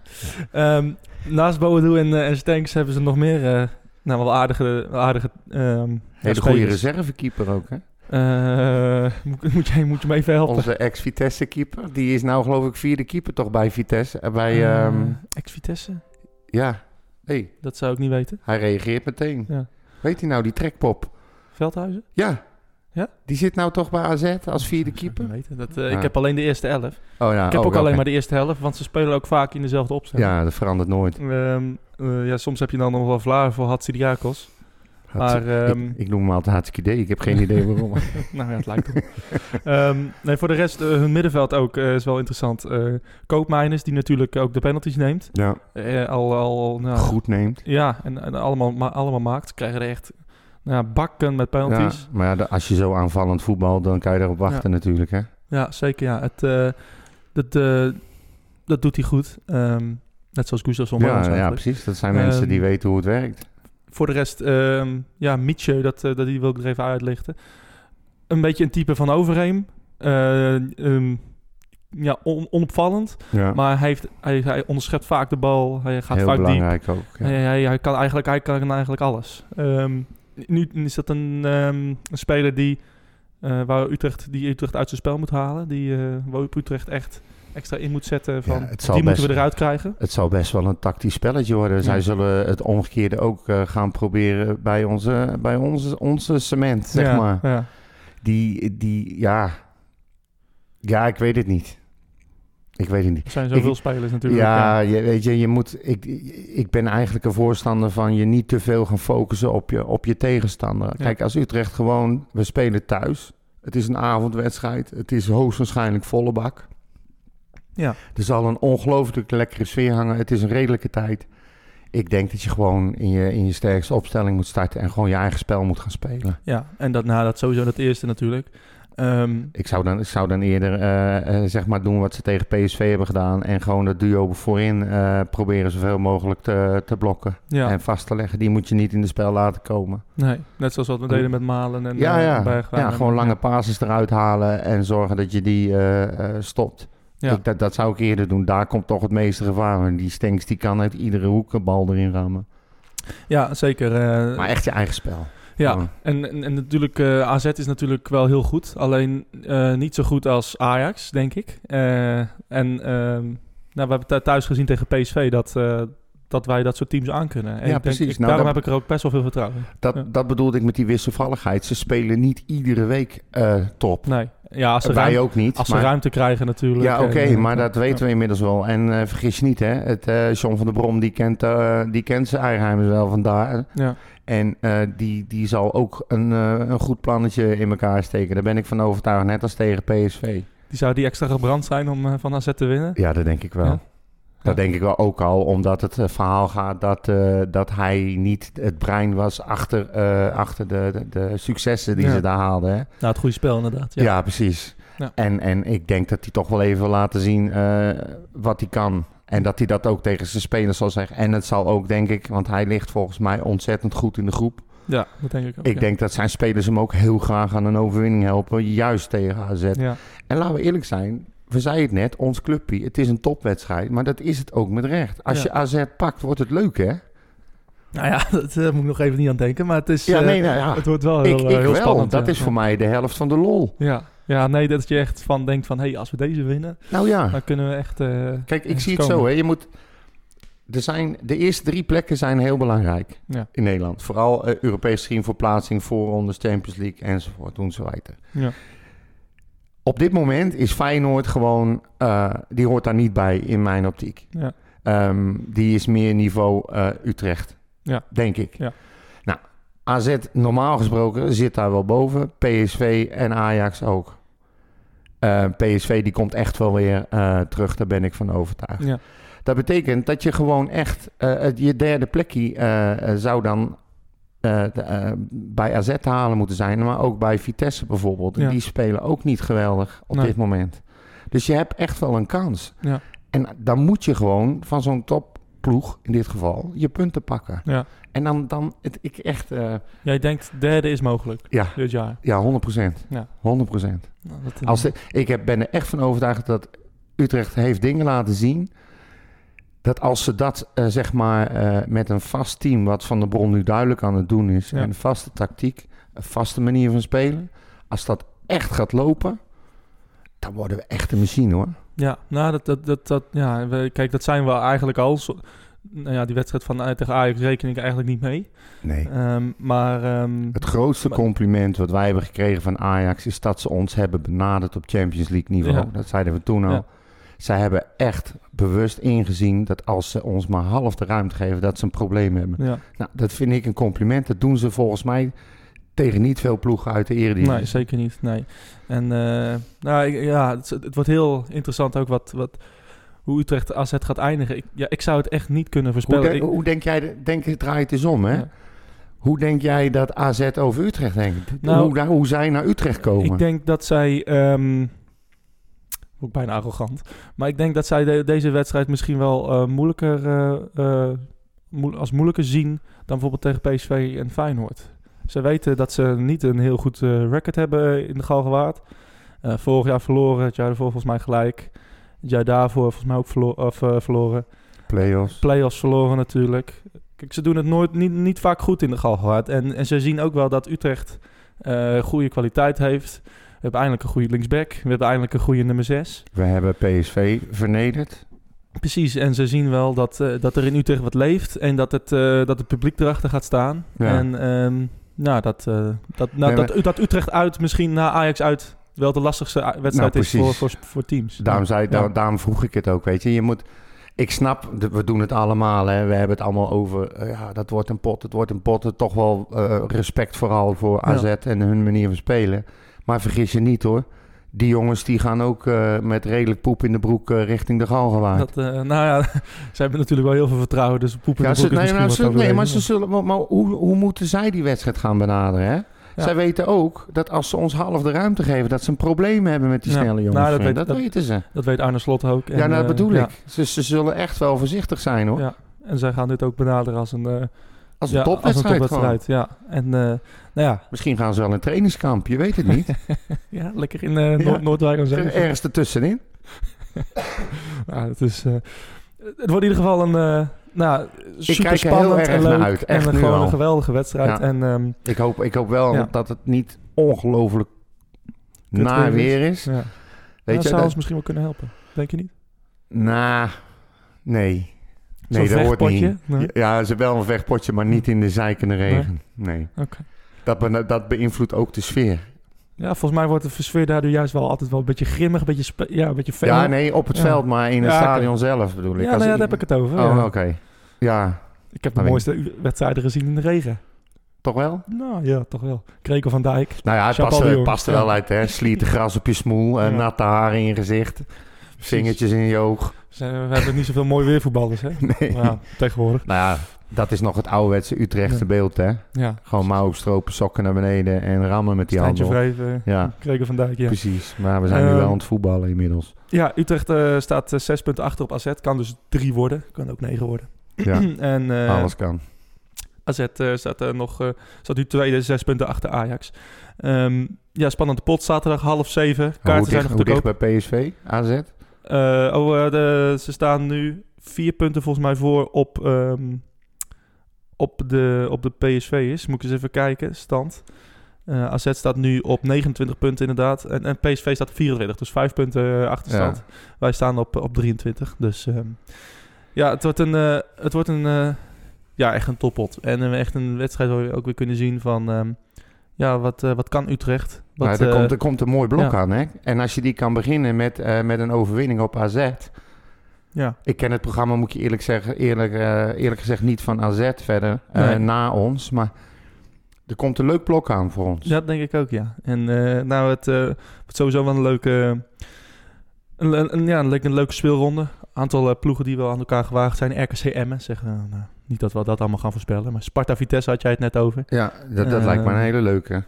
Ehm, naast Boadu en, eh, en Stenks hebben ze nog meer, eh, nou wel aardige, aardige ehm Hele goede reservekeeper ook, hè? Eh, moet, moet, je, moet je me even helpen? Onze ex-Vitesse keeper. Die is nou geloof ik vierde keeper toch bij Vitesse. Bij, Eh, ehm, Ex-Vitesse? ja, hey, Dat zou ik niet weten. hij reageert meteen. Ja. Weet hij nou, die trekpop? Veldhuizen? Ja. Ja? Die zit nou toch bij AZ als vierde keeper? weten. Dat, eh. Ik heb alleen de eerste elf. Oh ja, ik heb oh, ook alleen maar de eerste helft, want ze spelen ook vaak in dezelfde opstelling. Ja, dat verandert nooit. Ehm, eh, ja, soms heb je dan nog wel Vlaar voor Hatsidiakos. Maar, ehm, ik, ik noem hem altijd hartstikke idee. Ik heb geen idee waarom. nou ja, het lijkt erop. Ehm, nee, voor de rest, eh, hun middenveld ook eh, is wel interessant. Eh Koopmeiners, die natuurlijk ook de penalties neemt. ja, al, al, nou, goed neemt. Ja, en, en allemaal, ma- allemaal maakt. Ze krijgen er echt nou, ja, bakken met Ja, penalties. maar ja, de- als je zo aanvallend voetbal, dan kan je erop wachten natuurlijk, hè? Ja, zeker. Ja. Het, dat, dat doet hij goed. Ehm, net zoals Gustafsson. Ja, ja, precies. Dat zijn mensen die weten hoe het werkt. Voor de rest, ehm ja, Mietje, dat, eh, dat die wil ik er even uitlichten. Een beetje een type van Overheem. Eh, ehm, ja, on- onopvallend. Ja. Maar hij, heeft, hij, hij onderschept vaak de bal. Hij gaat Heel vaak diep. belangrijk ook. Ja. Hij, hij, hij kan eigenlijk, hij kan eigenlijk alles. Ehm, nu is dat een, een speler die eh, waar Utrecht, die Utrecht uit zijn spel moet halen. Die, eh waar Utrecht echt extra in moet zetten van, Ja, die moeten we eruit krijgen. Het zal best wel een tactisch spelletje worden. Zij Ja. zullen het omgekeerde ook eh, gaan proberen bij onze, bij onze, onze cement, zeg ja, maar. Ja. Die, die, ja... Ja, ik weet het niet. Ik weet het niet. Er zijn zoveel Ik- spelers natuurlijk. Ja, je, weet je, je moet. Ik, ik ben eigenlijk een voorstander van je niet te veel gaan focussen op je, op je tegenstander. Ja. Kijk, als Utrecht gewoon, we spelen thuis. Het is een avondwedstrijd. Het is hoogstwaarschijnlijk volle bak. Ja. Er zal een ongelooflijk lekkere sfeer hangen. Het is een redelijke tijd. Ik denk dat je gewoon in je, in je sterkste opstelling moet starten en gewoon je eigen spel moet gaan spelen. Ja, en dat, nou, dat sowieso dat eerste natuurlijk. Ehm, Ik zou dan, ik zou dan eerder eh, eh, zeg maar doen wat ze tegen PSV hebben gedaan. En gewoon dat duo voorin eh, proberen zoveel mogelijk te, te blokken. ja, En vast te leggen. Die moet je niet in het spel laten komen. nee, net zoals wat we deden met Malen en ja, ja. Ja, gewoon lange passes eruit halen. En zorgen dat je die stopt. Ja. Ik, dat, dat zou ik eerder doen. Daar komt toch het meeste gevaar. En die Stenks die kan uit iedere hoek een bal erin rammen. Ja, zeker. eh, Maar echt je eigen spel. Ja, en, en, en natuurlijk, eh, AZ is natuurlijk wel heel goed. Alleen eh, niet zo goed als Ajax, denk ik. En ehm, nou, we hebben thu- thuis gezien tegen PSV dat, dat wij dat soort teams aankunnen. En Ja, ik denk, precies. ik- Nou, daarom dat- heb ik er ook best wel veel vertrouwen in. Dat, Ja. dat bedoelde ik met die wisselvalligheid. Ze spelen niet iedere week eh, top. Nee, ja, als ze, Wij ruim- ook niet. als ze maar- ruimte krijgen natuurlijk. Ja, oké, eh, maar dat weten we inmiddels wel. En eh, vergis je niet, hè. Het, John van der Brom, die kent, die kent zijn Eigenheimers wel vandaar. Ja, En die, die zal ook een, een goed plannetje in elkaar steken. Daar ben ik van overtuigd, net als tegen PSV. die zou die extra gebrand zijn om van AZ te winnen. Ja, dat denk ik wel. Ja. Dat denk ik wel ook al, omdat het eh, verhaal gaat dat, eh, dat hij niet het brein was achter, eh, achter de, de, de successen die Ja. ze daar haalden. Hè? Nou, het goede spel inderdaad. Ja, Ja, precies. Ja. En, en ik denk dat hij toch wel even wil laten zien wat hij kan. En dat hij dat ook tegen zijn spelers zal zeggen. En het zal ook, denk ik, want hij ligt volgens mij ontzettend goed in de groep. ja dat denk ik ook. ik ja. denk dat zijn spelers hem ook heel graag aan een overwinning helpen. Juist tegen AZ. Ja. En laten we eerlijk zijn. We zeiden het net, ons clubje. Het is een topwedstrijd. Maar dat is het ook met recht. Als Ja. je AZ pakt, wordt het leuk, hè? Nou ja, dat eh, moet ik nog even niet aan denken. Maar het is... Ja, eh, nee, nou ja. Het wordt wel heel, Ik, eh, ik heel wel. spannend. dat ja. is voor mij de helft van de lol. Ja. ja, nee, dat je echt van denkt van... hé, hey, als we deze winnen, Nou ja. dan kunnen we echt... eh, Kijk, ik zie het zo. Hè. Je moet, er zijn, de eerste drie plekken zijn heel belangrijk Ja. in Nederland. Vooral eh, Europees gezien voor plaatsing, voorrondes, Champions League enzovoort. Doen ze weiter. Ja. Op dit moment is Feyenoord gewoon... eh, die hoort daar niet bij in mijn optiek. Ja. Ehm, die is meer niveau eh, Utrecht. Ja. Denk ik. Ja. Nou, AZ normaal gesproken zit daar wel boven. PSV en Ajax ook. Eh, PSV die komt echt wel weer eh, terug, daar ben ik van overtuigd. Ja. Dat betekent dat je gewoon echt je derde plekje zou dan eh, de, eh, bij AZ te halen moeten zijn, maar ook bij Vitesse bijvoorbeeld. Ja. Die spelen ook niet geweldig op Nee. dit moment. Dus je hebt echt wel een kans. Ja. En dan moet je gewoon van zo'n topploeg, in dit geval, je punten pakken. Ja. En dan, dan het, ik echt, eh, Jij denkt derde is mogelijk ja, dit jaar. ja, 100 procent. Ja. 100 procent. Nou, Als de- ik heb, ben er echt van overtuigd dat Utrecht heeft dingen laten zien. Dat als ze dat eh, zeg maar eh, met een vast team, wat Van der Bron nu duidelijk aan het doen is, Ja. en een vaste tactiek, een vaste manier van spelen, als dat echt gaat lopen, dan worden we echt een machine hoor. Ja, nou, dat, dat, dat, dat, ja, we, kijk, dat zijn we eigenlijk al. Zo- nou ja, die wedstrijd van eh, tegen Ajax reken ik eigenlijk niet mee. Nee. Ehm, maar ehm, Het grootste compliment wat wij hebben gekregen van Ajax is dat ze ons hebben benaderd op Champions League niveau. Ja. Dat zeiden we toen al. Ja. Zij hebben echt bewust ingezien dat als ze ons maar half de ruimte geven, dat ze een probleem hebben. ja, Nou, dat vind ik een compliment. Dat doen ze volgens mij tegen niet veel ploegen uit de Eredivisie. nee, zeker niet. Nee. En eh, nou, ik- ja, het, het wordt heel interessant ook wat, wat, hoe Utrecht AZ gaat eindigen. Ik, ja, ik zou het echt niet kunnen Hoe, voorspellen. de- Ik- hoe denk jij, denk, het draait eens om hè? Ja. Hoe denk jij dat AZ over Utrecht denkt? Nou, hoe, hoe zij naar Utrecht komen? Ik denk dat zij. ehm ook bijna arrogant. Maar ik denk dat zij de- deze wedstrijd misschien wel eh, moeilijker, eh, eh, als moeilijker zien dan bijvoorbeeld tegen PSV en Feyenoord. Ze weten dat ze niet een heel goed record hebben in de Galgenwaard. Vorig jaar verloren, het jaar daarvoor volgens mij gelijk. Het jaar daarvoor volgens mij ook verlo- of, verloren. Playoffs. Playoffs verloren natuurlijk. Kijk, ze doen het nooit, niet, niet vaak goed in de Galgenwaard. En, en ze zien ook wel dat Utrecht goede kwaliteit heeft. We hebben eindelijk een goede linksback. We hebben eindelijk een goede nummer 6. We hebben PSV vernederd. Precies, en ze zien wel dat, eh, dat er in Utrecht wat leeft en dat het, eh, dat het publiek erachter gaat staan. Ja. En ehm, nou, dat, eh, dat, nou, Nee, dat, dat Utrecht uit misschien na Ajax uit wel de lastigste wedstrijd Nou, is voor, precies. voor, voor teams. Daarom, zei, Ja. daar- daarom vroeg ik het ook, weet je. je moet, ik snap, we doen het allemaal, hè. we hebben het allemaal over, ja, dat wordt een pot, het wordt een pot. Toch wel respect vooral voor Ja. AZ en hun manier van spelen. Maar vergis je niet hoor, die jongens die gaan ook eh, met redelijk poep in de broek eh, richting de Galgenwaard. Dat, eh, nou ja, ze hebben natuurlijk wel heel veel vertrouwen, dus poepen Ja, in de ze, broek is nee, maar, misschien ze, nee, maar ze zullen. Maar, maar hoe, hoe moeten zij die wedstrijd gaan benaderen? Hè? Zij weten ook dat als ze ons half de ruimte geven, dat ze een probleem hebben met die Ja. snelle jongens. Nou, dat weet- dat, dat- weten ze. Dat weet Arne Slot ook. En, ja, nou, eh, bedoel ja, ik. Ze, ze zullen echt wel voorzichtig zijn hoor. Ja, en zij gaan dit ook benaderen als een, eh, Als een ja, topwedstrijd. als een gewoon. topwedstrijd. Ja, en nou ja, Misschien gaan ze wel een trainingskamp, je weet het niet. ja, lekker in eh Noord Noordwijk aan Zee. Ergens ertussenin. Het, is, eh, het wordt in ieder geval een uh, nou, super er spannend erg en naar leuk. uit, En een- gewoon al. een geweldige wedstrijd. Ja. En ehm, Ik hoop, ik hoop wel Ja. dat het niet ongelooflijk naar weer is. ja. Weet dat je, zou dat- ons misschien wel kunnen helpen. Denk je niet? Nou, nee. Nee, Zo'n dat hoort niet. Nee? Ja, ze wel een vechtpotje, maar niet in de zeikende regen. Nee. Oké. Dat, be- dat beïnvloedt ook de sfeer. Ja, volgens mij wordt de sfeer daardoor juist wel altijd wel een beetje grimmig, een beetje, ja, een beetje fel. Ja, nee, op het Ja. veld, maar in het Ja, stadion zelf bedoel ik. Ja, Als nou daar heb ik het over. Oh, oké. Ja, Ik heb de mooiste wedstrijden gezien in de regen. toch wel? Nou ja, toch wel. Krekel van Dijk. Nou ja, het past, er, past er wel uit, hè. Slieten gras op je smoel, Ja. natte haren in je gezicht, vingertjes in je oog. We, hebben niet zoveel mooi weervoetballers, hè? Nee. Maar tegenwoordig. Nou ja, dat is nog het ouderwetse Utrechtse beeld, hè. Ja. Gewoon mouw opstropen, sokken naar beneden en rammen met die handen. Vreven, Ja. Krekel van Dijk, ja. Precies, maar we zijn nu Ehm, wel aan het voetballen inmiddels. Ja, Utrecht eh, staat eh, zes punten achter op AZ. Kan dus drie worden. Kan ook negen worden. Ja, en eh, alles kan. AZ eh, staat, er nog, staat nu tweede, zes punten achter Ajax. Ehm, ja, spannende pot. Zaterdag half zeven. Kaarten hoe zijn dicht, nog te koop. bij PSV, AZ? Oh, de, ze staan nu vier punten volgens mij voor op, ehm, op, de, op de PSV is. Moet ik eens even kijken, stand. Eh AZ staat nu op 29 punten inderdaad. En, en PSV staat op 24, dus vijf punten eh, achterstand. Wij staan op, op 23. Dus ehm, ja, het wordt een, eh, het wordt een ja, echt een toppot. En echt een wedstrijd waar we ook weer kunnen zien van... ehm, ja, wat, wat kan Utrecht? Wat, Maar er, komt, er komt een mooi blok ja. aan, hè? En als je die kan beginnen met, met een overwinning op AZ... ja, Ik ken het programma, moet je eerlijk zeggen, eerlijk, eh, eerlijk gezegd niet van AZ verder, eh, Nee. na ons. Maar er komt een leuk blok aan voor ons. dat denk ik ook, ja. En eh, nou, het wordt sowieso wel een leuke... Een, een, ja, een, een leuke speelronde. Aantal ploegen die wel aan elkaar gewaagd zijn. RKC Emmen, zeg, eh, nou, niet dat we dat allemaal gaan voorspellen. Maar Sparta Vitesse had jij het net over. Ja, dat, dat lijkt me een hele leuke.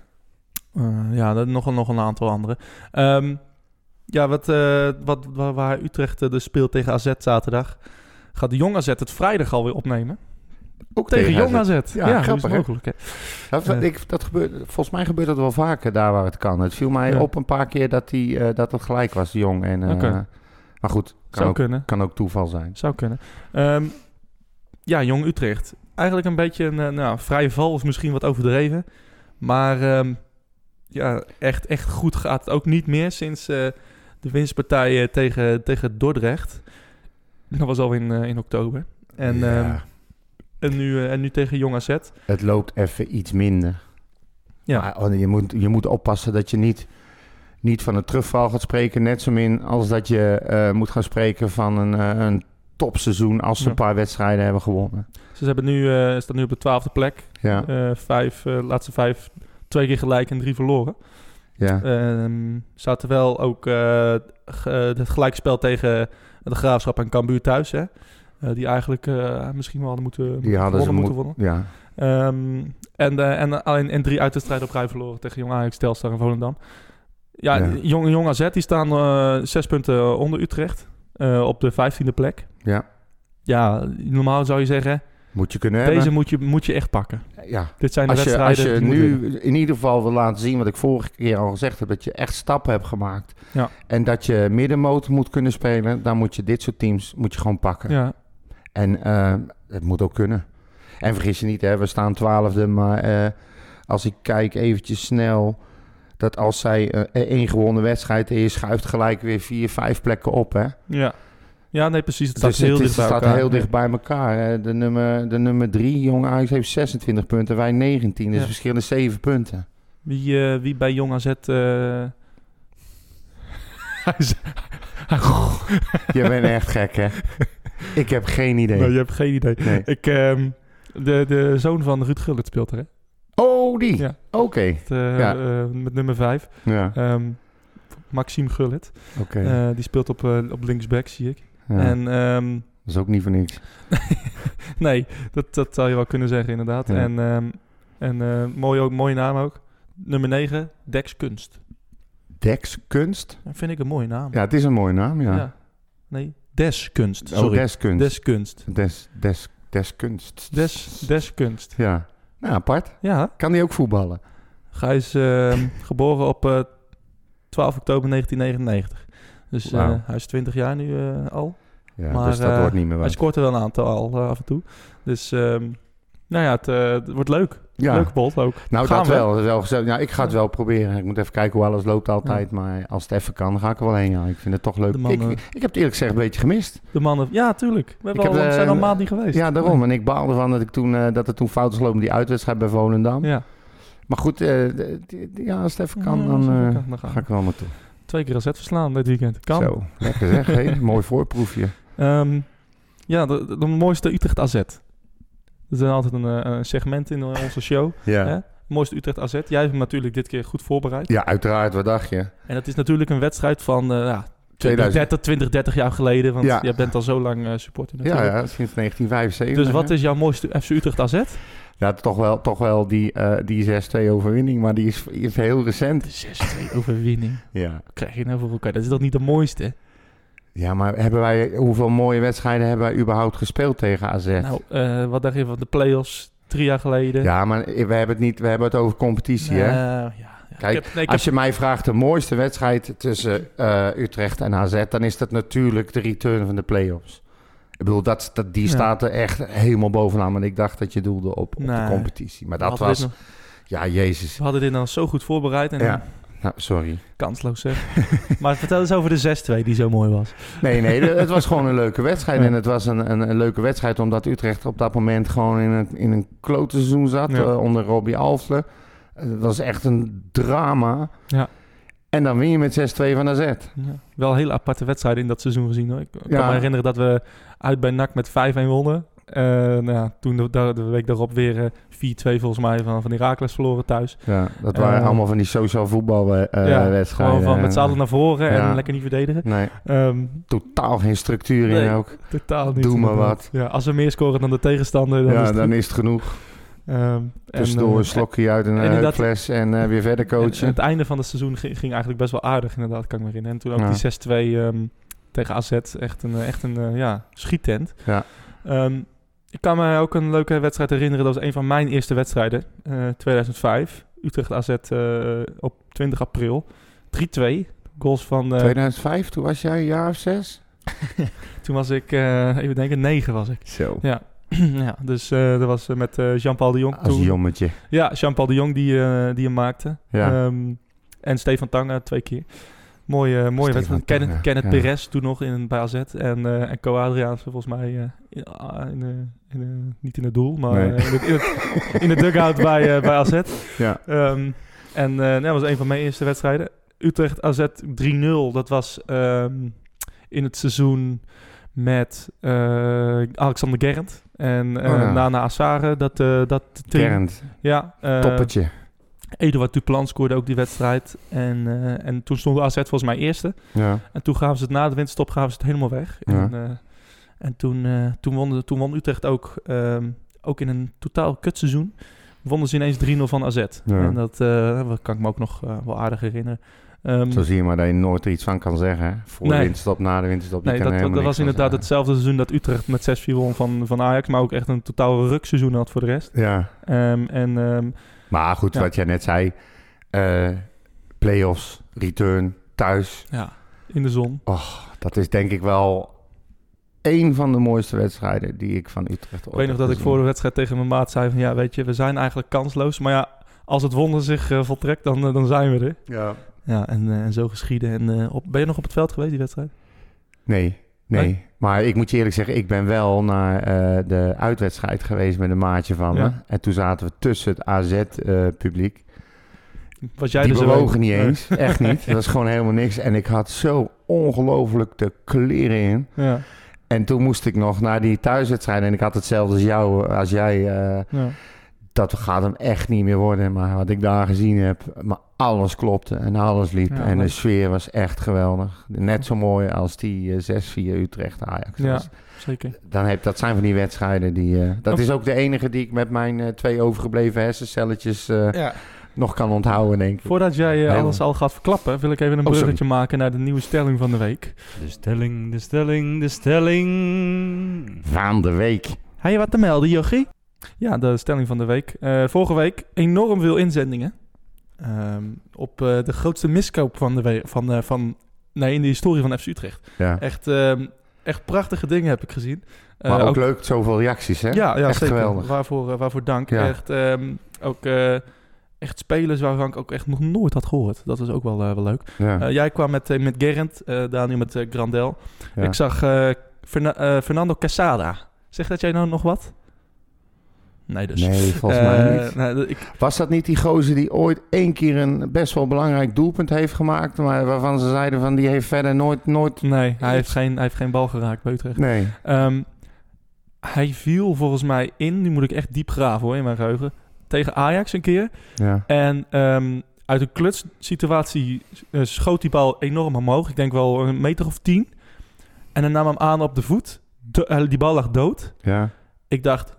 Ja, dat- nog, een- nog een aantal andere. Ehm, ja, wat, eh, wat, waar, Utrecht eh, dus speelt tegen AZ zaterdag... gaat de Jong AZ het vrijdag alweer opnemen. Ook Tegen, Jong AZ. AZ. Ja, Ja, grappig, is mogelijk, hè? Dat, Eh. ik, dat gebeurt, volgens mij gebeurt dat wel vaker daar waar het kan. Het viel mij Ja. op een paar keer dat, die, dat het gelijk was, de jong. En. Maar goed, kan Zou ook, kunnen. kan ook toeval zijn. Zou kunnen. Ehm, ja, Jong Utrecht. Eigenlijk een beetje een nou, vrije val is misschien wat overdreven. Maar ehm, ja, echt, echt goed gaat het ook niet meer sinds de winstpartij eh, tegen, tegen Dordrecht. Dat was al in, eh, in oktober. En, Ja, ehm, en, nu, eh, en nu tegen Jong AZ. het loopt even iets minder. Ja. Maar, oh, je, moet, je moet oppassen dat je niet, niet van een terugval gaat spreken. Net zo min als dat je moet gaan spreken van een, een topseizoen als ze Ja. een paar wedstrijden hebben gewonnen. Ze hebben nu, staan nu op de twaalfde plek. Ja, vijf, laatste vijf, twee keer gelijk en drie verloren. Ja. Ehm zaten wel ook ge- het gelijkspel tegen de Graafschap en Cambuur thuis. Hè? Eh, die eigenlijk misschien wel hadden moeten, die hadden ze moeten worden. ja. Ehm, en, en, alleen en drie uitwedstrijden op rij verloren tegen Jong Ajax, Telstar en Volendam. Ja, Ja. Jong, Jong AZ die staan zes punten onder Utrecht op de vijftiende plek. ja, Ja, normaal zou je zeggen, moet je kunnen hebben. deze moet je, moet je echt pakken. ja. Dit zijn de Als je, wedstrijden als je winnen. nu in ieder geval wil laten zien wat ik vorige keer al gezegd heb, dat je echt stappen hebt gemaakt. Ja. En dat je middenmoot moet kunnen spelen, dan moet je dit soort teams moet je gewoon pakken. Ja, En eh, het moet ook kunnen. En vergis je niet, hè, we staan twaalfde, maar eh, als ik kijk eventjes snel... dat als zij eh, één gewonnen wedstrijd is... schuift gelijk weer vier, vijf plekken op, hè? Ja. Ja, nee, precies. Het staat Dus heel het, dicht bij staat elkaar. heel dicht bij elkaar. Hè. De, nummer, de nummer drie, Jong Ajax, heeft 26 punten. Wij 19. Dus Ja. verschillen 7 punten. Wie, eh, wie bij Jong AZ... eh, hij is- Je bent echt gek, hè? Ik heb geen idee. Nee, je hebt geen idee. Nee. Ik, ehm, de, de zoon van Ruud Gullit speelt er, hè? Oh, die? Ja. Oké. Het, eh, Ja. eh, met nummer 5. Ja, Maxime Gullit. oké. Eh, die speelt op, eh, op linksback, zie ik. Ja, En ehm, Dat is ook niet voor niks. nee, dat, dat zou je wel kunnen zeggen, inderdaad. Ja. En, ehm, en eh, mooie, ook, mooie naam ook. Nummer 9, Dex Kunst. Dex Kunst? Dat vind ik een mooie naam. Ja, het is een mooie naam, ja. Ja. Nee, Des Kunst. Oh, Sorry. Des Kunst. Des Kunst. Des, des, des Kunst. Des, Des Kunst. Ja. Nou, apart. Ja, Kan die ook voetballen? hij is ehm, geboren op eh, 12 oktober 1999. Dus eh, hij is 20 jaar nu eh, al. Ja, Maar, dus dat eh, wordt niet meer Hij scoort er wel een aantal al af en toe. Dus ehm, nou ja, het, het wordt leuk. Ja. Leuke bolt ook. Nou, Gaan dat we. wel. gezellig. Ik ga het wel proberen. Ik moet even kijken hoe alles loopt altijd. Maar als het even kan, dan ga ik er wel heen. Ja. Ik vind het toch leuk. Ik, ik heb het eerlijk gezegd een beetje gemist. De mannen, ja, tuurlijk. We hebben heb, al, zijn al maand niet geweest. Ja, daarom. En ik baalde van dat, ik toen, dat het toen fout is gelopen die uitwedstrijd bij Volendam. Ja. Maar goed, ja, als het even kan, Ja, dan, even kan, ga ik er wel naartoe. Twee keer AZ verslaan dit weekend. Kan. Zo, lekker zeg. Mooi voorproefje. Ehm, ja, de, de, mooiste Utrecht AZ. Dat is altijd een, eh, een segment in onze show. Ja. Hè? Mooiste Utrecht AZ. Jij hebt hem natuurlijk dit keer goed voorbereid. ja, uiteraard. Wat dacht je? En dat is natuurlijk een wedstrijd van eh ja, 20, 2000. 30, 20, 30 jaar geleden. Want Ja. jij bent al zo lang eh, supporter Ja, natuurlijk. ja, sinds 1975. Dus wat hè? is jouw mooiste FC Utrecht AZ? Ja, toch wel, toch wel die, eh, die 6-2 overwinning, maar die is, is heel recent. De 6-2 overwinning. Ja. Krijg je nou voor elkaar? Dat is toch niet de mooiste? ja, maar hebben wij, hoeveel mooie wedstrijden hebben wij überhaupt gespeeld tegen AZ? Nou, eh, wat dacht je van de play-offs drie jaar geleden? ja, maar we hebben het niet, we hebben het over competitie, hè? Nou, ja, ja. Kijk, heb- nee, Als heb- je mij vraagt de mooiste wedstrijd tussen eh, Utrecht en AZ, dan is dat natuurlijk de return van de play-offs. Ik bedoel, dat, dat, die Ja. staat er echt helemaal bovenaan. Maar ik dacht dat je doelde op, op de competitie. Maar dat was, nog- ja, jezus. we hadden dit dan zo goed voorbereid en Ja. dan Nou, sorry. kansloos zeg. maar vertel eens over de 6-2 die zo mooi was. Nee, nee, het was gewoon een leuke wedstrijd. Ja. En het was een, een, een leuke wedstrijd omdat Utrecht op dat moment gewoon in een, in een klote seizoen zat. Ja. eh, onder Robbie Alfle. Het was echt een drama. Ja. En dan win je met 6-2 van AZ. Ja. Wel hele aparte wedstrijden in dat seizoen gezien hoor. Ik kan Ja. me herinneren dat we uit bij NAC met 5-1 wonnen. Eh, nou ja, toen de, de, de week daarop weer eh, 4-2 volgens mij van, van Heracles verloren thuis. Ja, dat waren Eh, allemaal van die social voetbalwedstrijden. ja, gewoon van met z'n allen naar voren en lekker niet verdedigen. Nee, Ehm, totaal geen structuur in Nee. ook. totaal niet. Doe maar wat. Ja, als we meer scoren dan de tegenstander, dan is het dan is het genoeg. Ehm, Tussendoor en, eh, een slokje uit een en eh, fles en eh, weer verder En, en coachen. het einde van het seizoen ging, ging eigenlijk best wel aardig, inderdaad, kan ik me herinneren. En toen ook Ja. die 6-2 ehm, tegen AZ, echt een, echt een ja, schiettent. Ja. Ehm, ik kan me ook een leuke wedstrijd herinneren. Dat was een van mijn eerste wedstrijden, eh 2005. Utrecht AZ op 20 april. 3-2. Goals van... eh, 2005, toen was jij een jaar of zes? toen was ik, even denken, 9 was ik. Zo. Ja, ja dus eh, dat was eh, met eh, Jean-Paul de Jong Als toen. jommetje. Ja, Jean-Paul de Jong die, die hem maakte. Ja. Ehm, en Stefan Tange twee keer. Mooie, mooie wedstrijd. Kenneth, Kenneth ja. Perez toen nog in, bij AZ. En, eh en Co Adriaanse volgens mij in, ah, in, in, niet in het doel, maar Nee. in, het, in, de dugout bij, bij AZ. Ja. Ehm, en dat was een van mijn eerste wedstrijden. Utrecht AZ 3-0. Dat was ehm, in het seizoen met eh, Alexander Gerrand. En eh Oh ja. Nana Assare. Dat, eh dat team. Gernd. Ja, eh, Toppetje. Eduard Duplan scoorde ook die wedstrijd. En, eh, en toen stond AZ volgens mij eerste. Ja. En toen gaven ze het na de winterstop gaven ze het helemaal weg. Ja. En, eh, en toen, eh, toen, won, toen won Utrecht ook, ehm, ook in een totaal kutseizoen. Wonnen ze ineens 3-0 van AZ. Ja. En dat eh, kan ik me ook nog eh, wel aardig herinneren. Ehm, Zo zie je maar dat je nooit er iets van kan zeggen. Voor Nee. de winterstop, na de winterstop. nee, dat, dat, helemaal was inderdaad zeggen. hetzelfde seizoen dat Utrecht met 6-4 won van, van Ajax. Maar ook echt een totaal rukseizoen had voor de rest. Ja. Ehm, en ehm, Maar goed, Ja. wat jij net zei. eh playoffs, return, thuis. ja, in de zon. Dat is denk ik wel één van de mooiste wedstrijden die ik van Utrecht Ik weet nog dat ik voor de wedstrijd tegen mijn maat zei van... ja, weet je, we zijn eigenlijk kansloos. Maar ja, als het wonder zich eh, voltrekt, dan, eh, dan zijn we er. Ja. Ja, en, eh, en zo geschieden. En, eh, op, ben je nog op het veld geweest, die wedstrijd? Nee, nee, Nee? Maar ik moet je eerlijk zeggen, ik ben wel naar eh, de uitwedstrijd geweest met een maatje van me. En toen zaten we tussen het AZ-publiek. Was jij Die zo bewogen niet Nee. eens, echt niet. Dat was gewoon helemaal niks. En ik had zo ongelooflijk de kleren in. Ja, En toen moest ik nog naar die thuiswedstrijd. En ik had hetzelfde als jou, als jij. ja. dat gaat hem echt niet meer worden. Maar wat ik daar gezien heb, maar alles klopte en alles liep. Ja, en de sfeer was echt geweldig. Net zo mooi als die eh, 6-4 Utrecht Ajax. Ja. was. zeker. Dan heb, dat zijn van die wedstrijden die... eh, dat is ook de enige die ik met mijn eh, twee overgebleven hersencelletjes eh, Ja. nog kan onthouden, denk ik. Voordat jij alles al gaat verklappen, wil ik even een Oh, sorry. bruggetje maken naar de nieuwe stelling van de week. De stelling, de stelling, de stelling. Van de week. Heb je wat te melden, Jochie? Ja, de stelling van de week. Eh, vorige week enorm veel inzendingen. Ehm, op eh, de grootste miskoop van de. Van, eh, van, nee, in de historie van FC Utrecht. Ja. Echt, ehm, echt prachtige dingen heb ik gezien. Eh, Maar ook, leuk, zoveel reacties, hè? Ja, ja Echt zeker. geweldig. Waarvoor, waarvoor dank. Ja. Echt, ehm, ook echt spelers waarvan ik ook echt nog nooit had gehoord. Dat is ook wel, wel leuk. Ja. Jij kwam met, met Gerrand, Daniel met Grandel. Ik zag Ferna- Fernando Casada. Zegt dat jij nou nog wat? Nee, dus. Nee, volgens Eh, mij niet. nee, ik, Was dat niet die gozer die ooit één keer een best wel belangrijk doelpunt heeft gemaakt, maar waarvan ze zeiden van die heeft verder nooit, nooit... nee, hij heeft, geen, hij heeft geen bal geraakt bij Utrecht. Nee. Ehm, hij viel volgens mij in, nu moet ik echt diep graven hoor, in mijn geheugen, tegen Ajax een keer. Ja. En ehm, uit een klutssituatie eh, schoot die bal enorm omhoog. Ik denk wel een meter of tien. En dan nam hem aan op de voet. Do- eh, die bal lag dood. Ja. Ik dacht,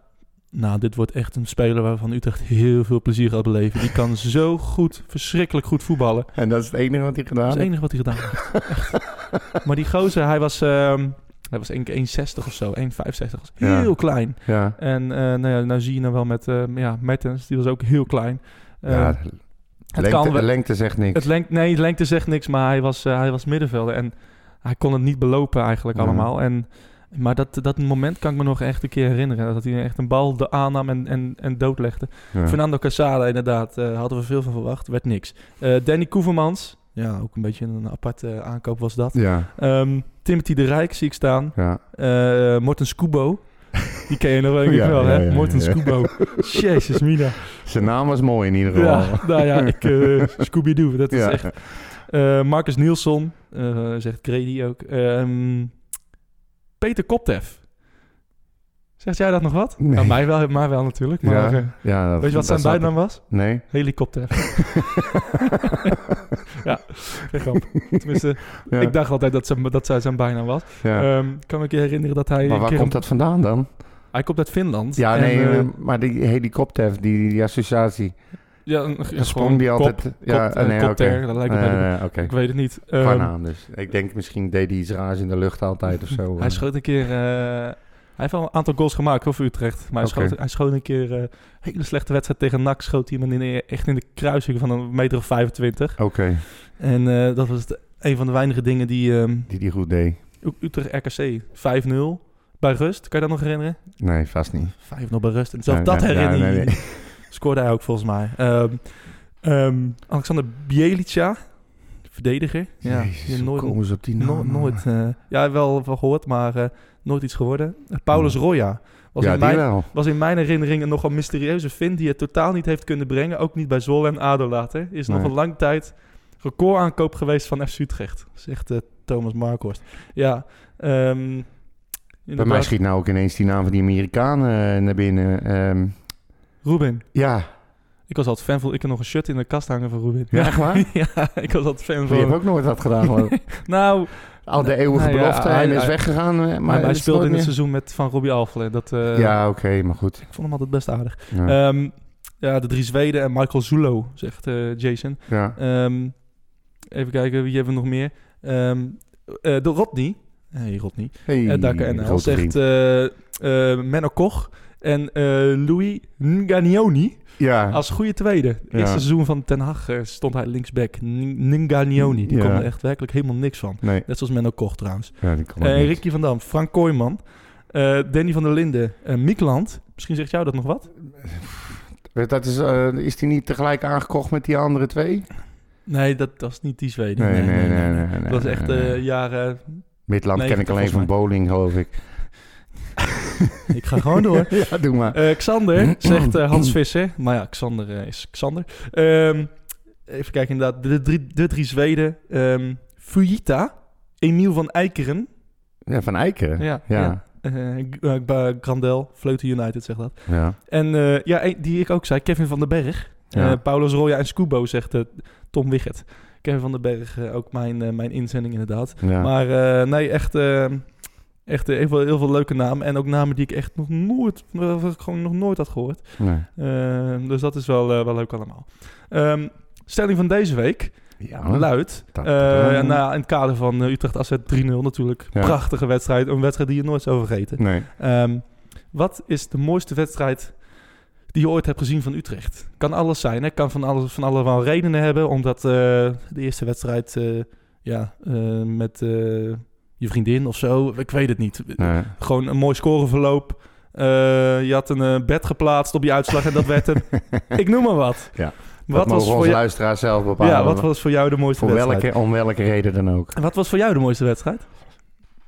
nou, dit wordt echt een speler waarvan Utrecht heel veel plezier gaat beleven. Die kan zo goed, verschrikkelijk goed voetballen. En dat is het enige wat hij gedaan Dat is het heeft. enige wat hij gedaan heeft. Echt. Maar die gozer, hij was, ehm hij was 1,60 of zo, 1,65. was Ja. Heel klein. Ja. En eh nou, ja, nou zie je nou wel met eh, ja, Mertens, die was ook heel klein. Ja. het Lengte, kan wel- lengte zegt niks. het lengte, nee, de lengte zegt niks, maar hij was, eh, hij was middenvelder. En hij kon het niet belopen eigenlijk allemaal. En, maar dat, dat moment kan ik me nog echt een keer herinneren. Dat hij echt een bal de aannam en, en, en doodlegde. Ja. Fernando Casada inderdaad, eh, hadden we veel van verwacht. Werd niks. Eh, Danny Koevermans, ja, ook een beetje een aparte aankoop was dat. Ja, Ehm, Timothy de Rijk zie ik staan. ja. Eh Morten Scubo. Die ken je nog wel, Ja, wel ja, hè? ja, Morten. Scubo. Jezus, Mina. Zijn naam was mooi in ieder geval. Ja, nou ja, ik, eh Scooby-Doo, dat is echt... Marcus Nielsen, zegt Grady ook. Ehm, Peter Koptev. Zegt jij dat nog wat? Nee. Nou, mij wel, mij wel natuurlijk. Maar, Ja, eh, ja, dat- weet je wat zijn bijnaam was? Nee. Helikopter. ja, geen grap. Tenminste, Ja. ik dacht altijd dat, ze, dat zij zijn bijnaam was. Ja. Ehm, ik kan me een keer herinneren dat hij... maar waar komt dat vandaan dan? Hij komt uit Finland. Ja, En, nee, eh, maar die helikopter, die, die associatie. Ja, een- ja, sprong die kop, altijd... ja, kop, eh, nee, dat lijkt me. Ik weet het niet. Naam dus. Ik denk misschien deed hij iets raars in de lucht altijd of zo. Hij eh. schoot een keer... eh, hij heeft wel een aantal goals gemaakt voor Utrecht. Maar hij, schoot, hij schoot een keer... een hele slechte wedstrijd tegen NAC. Schoot hij hem in, echt in de kruising van een meter of 25. Oké, En eh, dat was het, een van de weinige dingen die... ehm, die die goed deed. Utrecht RKC 5-0 bij rust. Kan je dat nog herinneren? Nee, vast niet. 5-0 bij rust. En zelfs dat herinner je ja, nee, je. nee. Scoorde hij ook volgens mij. Ehm, ehm, Alexander Bielica, verdediger. Ja, Jezus, nooit, komen ze op die no- nooit eh, ja, wel van gehoord, maar eh, nooit iets geworden. Uh, Paulus Roya was, ja, in mijn, was in mijn herinnering een nogal mysterieuze vind die het totaal niet heeft kunnen brengen. Ook niet bij Zwolle en ADO later. Is nog een lang tijd recordaankoop geweest van FC Utrecht. Zegt eh, Thomas Markhorst. Ja, ehm, Bij mij schiet nou ook ineens die naam van die Amerikanen naar binnen. Ehm, Ruben. ja, Ik was altijd fan van... Ik heb nog een shirt in de kast hangen van Ruben. Ja, echt waar? ja, ik was altijd fan die hebben van... ook nooit wat gedaan. ik. Nou, Al de eeuwige Nou ja, belofte hij- en is weggegaan. eh, Maar maar hij speelde in het seizoen met Van Robbie Alfle. Dat, eh, Ja, oké, maar goed. Ik vond hem altijd best aardig. Ja, Ehm, ja, de drie Zweden en Michael Zulo, zegt eh, Jason. ja. Ehm, even kijken, wie hebben we nog meer? Ehm, eh, de Rodney. Hey, Rodney. Hey, Uh, Dakker NL grote zegt eh eh Menno Koch en eh, Louis Nganioni ja, als goede tweede. Ja. eerste seizoen van Ten Hag eh, stond hij linksback. N- Nganioni. Die Ja. kon er echt werkelijk helemaal niks van. nee. Net zoals Menno Koch trouwens. Ja, Eh. Ricky van Dam, Frank Kooijman, Danny van der Linden, uh, Mikland. Misschien zegt jou dat nog wat? Dat is, is die niet tegelijk aangekocht met die andere twee? Nee, dat was niet die Zweden. Nee, nee, nee. nee, nee, Dat was echt jaren... Midland ken ik 90 alleen van bowling, geloof ik. Ik ga gewoon door. ja, doe maar. Eh, Xander, zegt eh, Hans Visser. Maar ja, Xander eh, is Xander. Ehm, even kijken, inderdaad. De drie, de drie Zweden. ehm Fujita, Emiel van Eikeren. Ja, van Eikeren. Ja, Ja. Grandel, Vleuten United zegt dat. Ja. En ja, die ik ook zei, Kevin van den Berg. Ja. Paulus Roya en Scubo, zegt Tom Wiggert. Kevin van den Berg, ook mijn, mijn inzending inderdaad. Ja. Maar nee, echt, eh, echt eh, heel, veel, heel veel leuke namen. En ook namen die ik echt nog nooit, eh, gewoon nog nooit had gehoord. Nee. Eh, dus dat is wel, eh, wel leuk allemaal. Ehm, stelling van deze week Ja. ta- nou, in het kader van Utrecht AZ 3-0 natuurlijk. Ja. Prachtige wedstrijd, een wedstrijd die je nooit zou vergeten. Nee. Ehm, wat is de mooiste wedstrijd die je ooit hebt gezien van Utrecht? Kan alles zijn, hè? Kan van, alles, van allemaal redenen hebben. Omdat de eerste wedstrijd ja, met je vriendin of zo, ik weet het niet. nee. Gewoon een mooi scoreverloop. Eh, je had een eh, bed geplaatst op je uitslag en dat werd hem. ik noem maar wat. Ja. Wat dat was, voor onze jou, luisteraars zelf bepalen. ja, wat was voor jou de mooiste Voor wedstrijd? welke, om welke reden dan ook. Wat was voor jou de mooiste wedstrijd?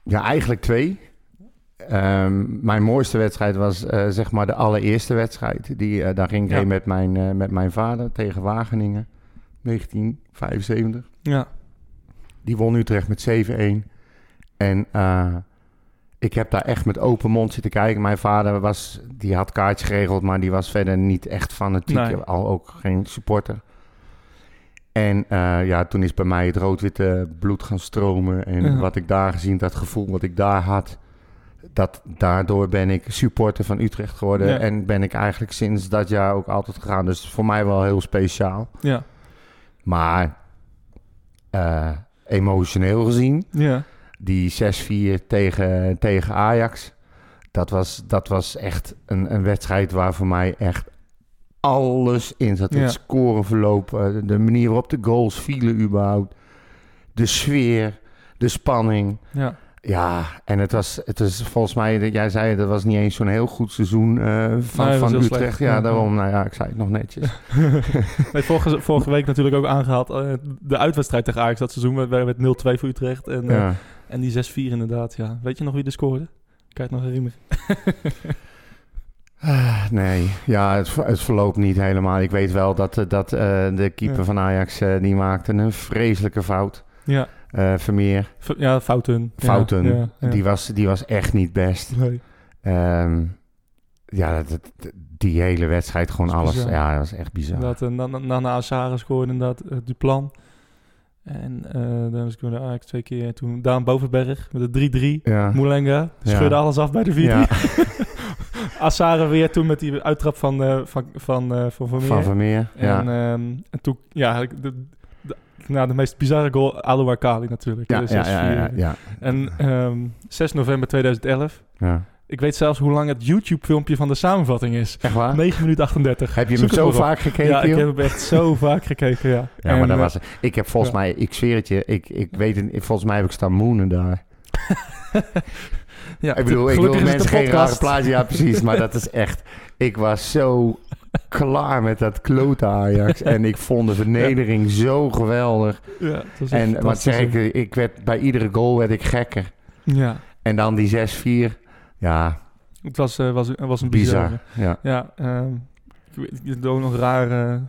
Ja, eigenlijk twee. Ehm, mijn mooiste wedstrijd was eh, zeg maar de allereerste wedstrijd. Die, daar ging ik Ja. met mijn, met mijn vader tegen Wageningen. 1975. Ja, Die won Utrecht met 7-1. En eh, ik heb daar echt met open mond zitten kijken. Mijn vader was, die had kaartjes geregeld, maar die was verder niet echt fanatiek. Nee. Al ook geen supporter. En eh, ja, toen is bij mij het rood-witte bloed gaan stromen. En Ja. wat ik daar gezien, dat gevoel wat ik daar had. Dat, daardoor ben ik supporter van Utrecht geworden. Ja. En ben ik eigenlijk sinds dat jaar ook altijd gegaan. Dus voor mij wel heel speciaal. ja, Maar eh, emotioneel gezien ja. Die 6-4 tegen, tegen Ajax. Dat was, dat was echt een, een wedstrijd waar voor mij echt alles in zat. Ja. Het scoreverloop, eh, de manier waarop de goals vielen überhaupt. De sfeer, de spanning. ja. Ja, en het was, het was volgens mij, jij zei het, dat was niet eens zo'n heel goed seizoen eh, van, Nee, van Utrecht. slecht. Ja, daarom, nou ja, ik zei het nog netjes. Nee, vorige, vorige week natuurlijk ook aangehaald. eh, de uitwedstrijd tegen Ajax dat seizoen werd, werd 0-2 voor Utrecht. En, Ja. En die 6-4 inderdaad, ja. Weet je nog wie er scoorde? Kan je het nog herinneren? Ah, Nee, ja, het, ver- het verloopt niet helemaal. Ik weet wel dat, eh, dat eh, de keeper Ja. van Ajax, eh, die maakte een vreselijke fout. Ja, Vermeer, ja Fouten. Fouten, ja, ja. Die, was, die was echt niet best. Nee. Ehm, ja, dat, dat- die hele wedstrijd, gewoon Dat alles. bizar. Ja, dat was echt bizar. Inderdaad, eh, Na- Na- Nana Azara scoorde inderdaad uh, Duplan. En eh dan scoorde Ajax twee keer. Toen Daan Bovenberg met de 3-3. Ja. Moulenga scheurde Ja. alles af bij de 4-3. Ja, Azara weer toen met die uittrap van, eh van, van, eh, van Vermeer. van Vermeer. Ja. En, ehm, en toen, ja, de, de, de, nou, de meest bizarre goal, Alouar Kali natuurlijk. Ja, ja, 6-4. ja, ja, ja, En ehm 6 november 2011. ja. Ik weet zelfs hoe lang het YouTube-filmpje van de samenvatting is. Echt waar? 9 minuten 38. Heb je hem zo op. vaak gekeken, Ja, ik heb hem echt zo vaak gekeken, ja. Ja, En, maar dat eh, was... Ik heb volgens ja. mij... Ik zweer het je, ik, ik weet. Volgens mij heb ik staan moenen daar. ja, Ik bedoel, ik wil mensen een geen rare plaatje. Ja, precies. Maar dat is echt... Ik was zo klaar met dat klote Ajax. En ik vond de vernedering zo geweldig. Ja, En wat zeg ik, ik werd, bij iedere goal werd ik gekker. Ja, En dan die 6-4. Ja, het was, eh, was, was een bizar. Ja. Ja, ehm ik weet ook nog een raar eh,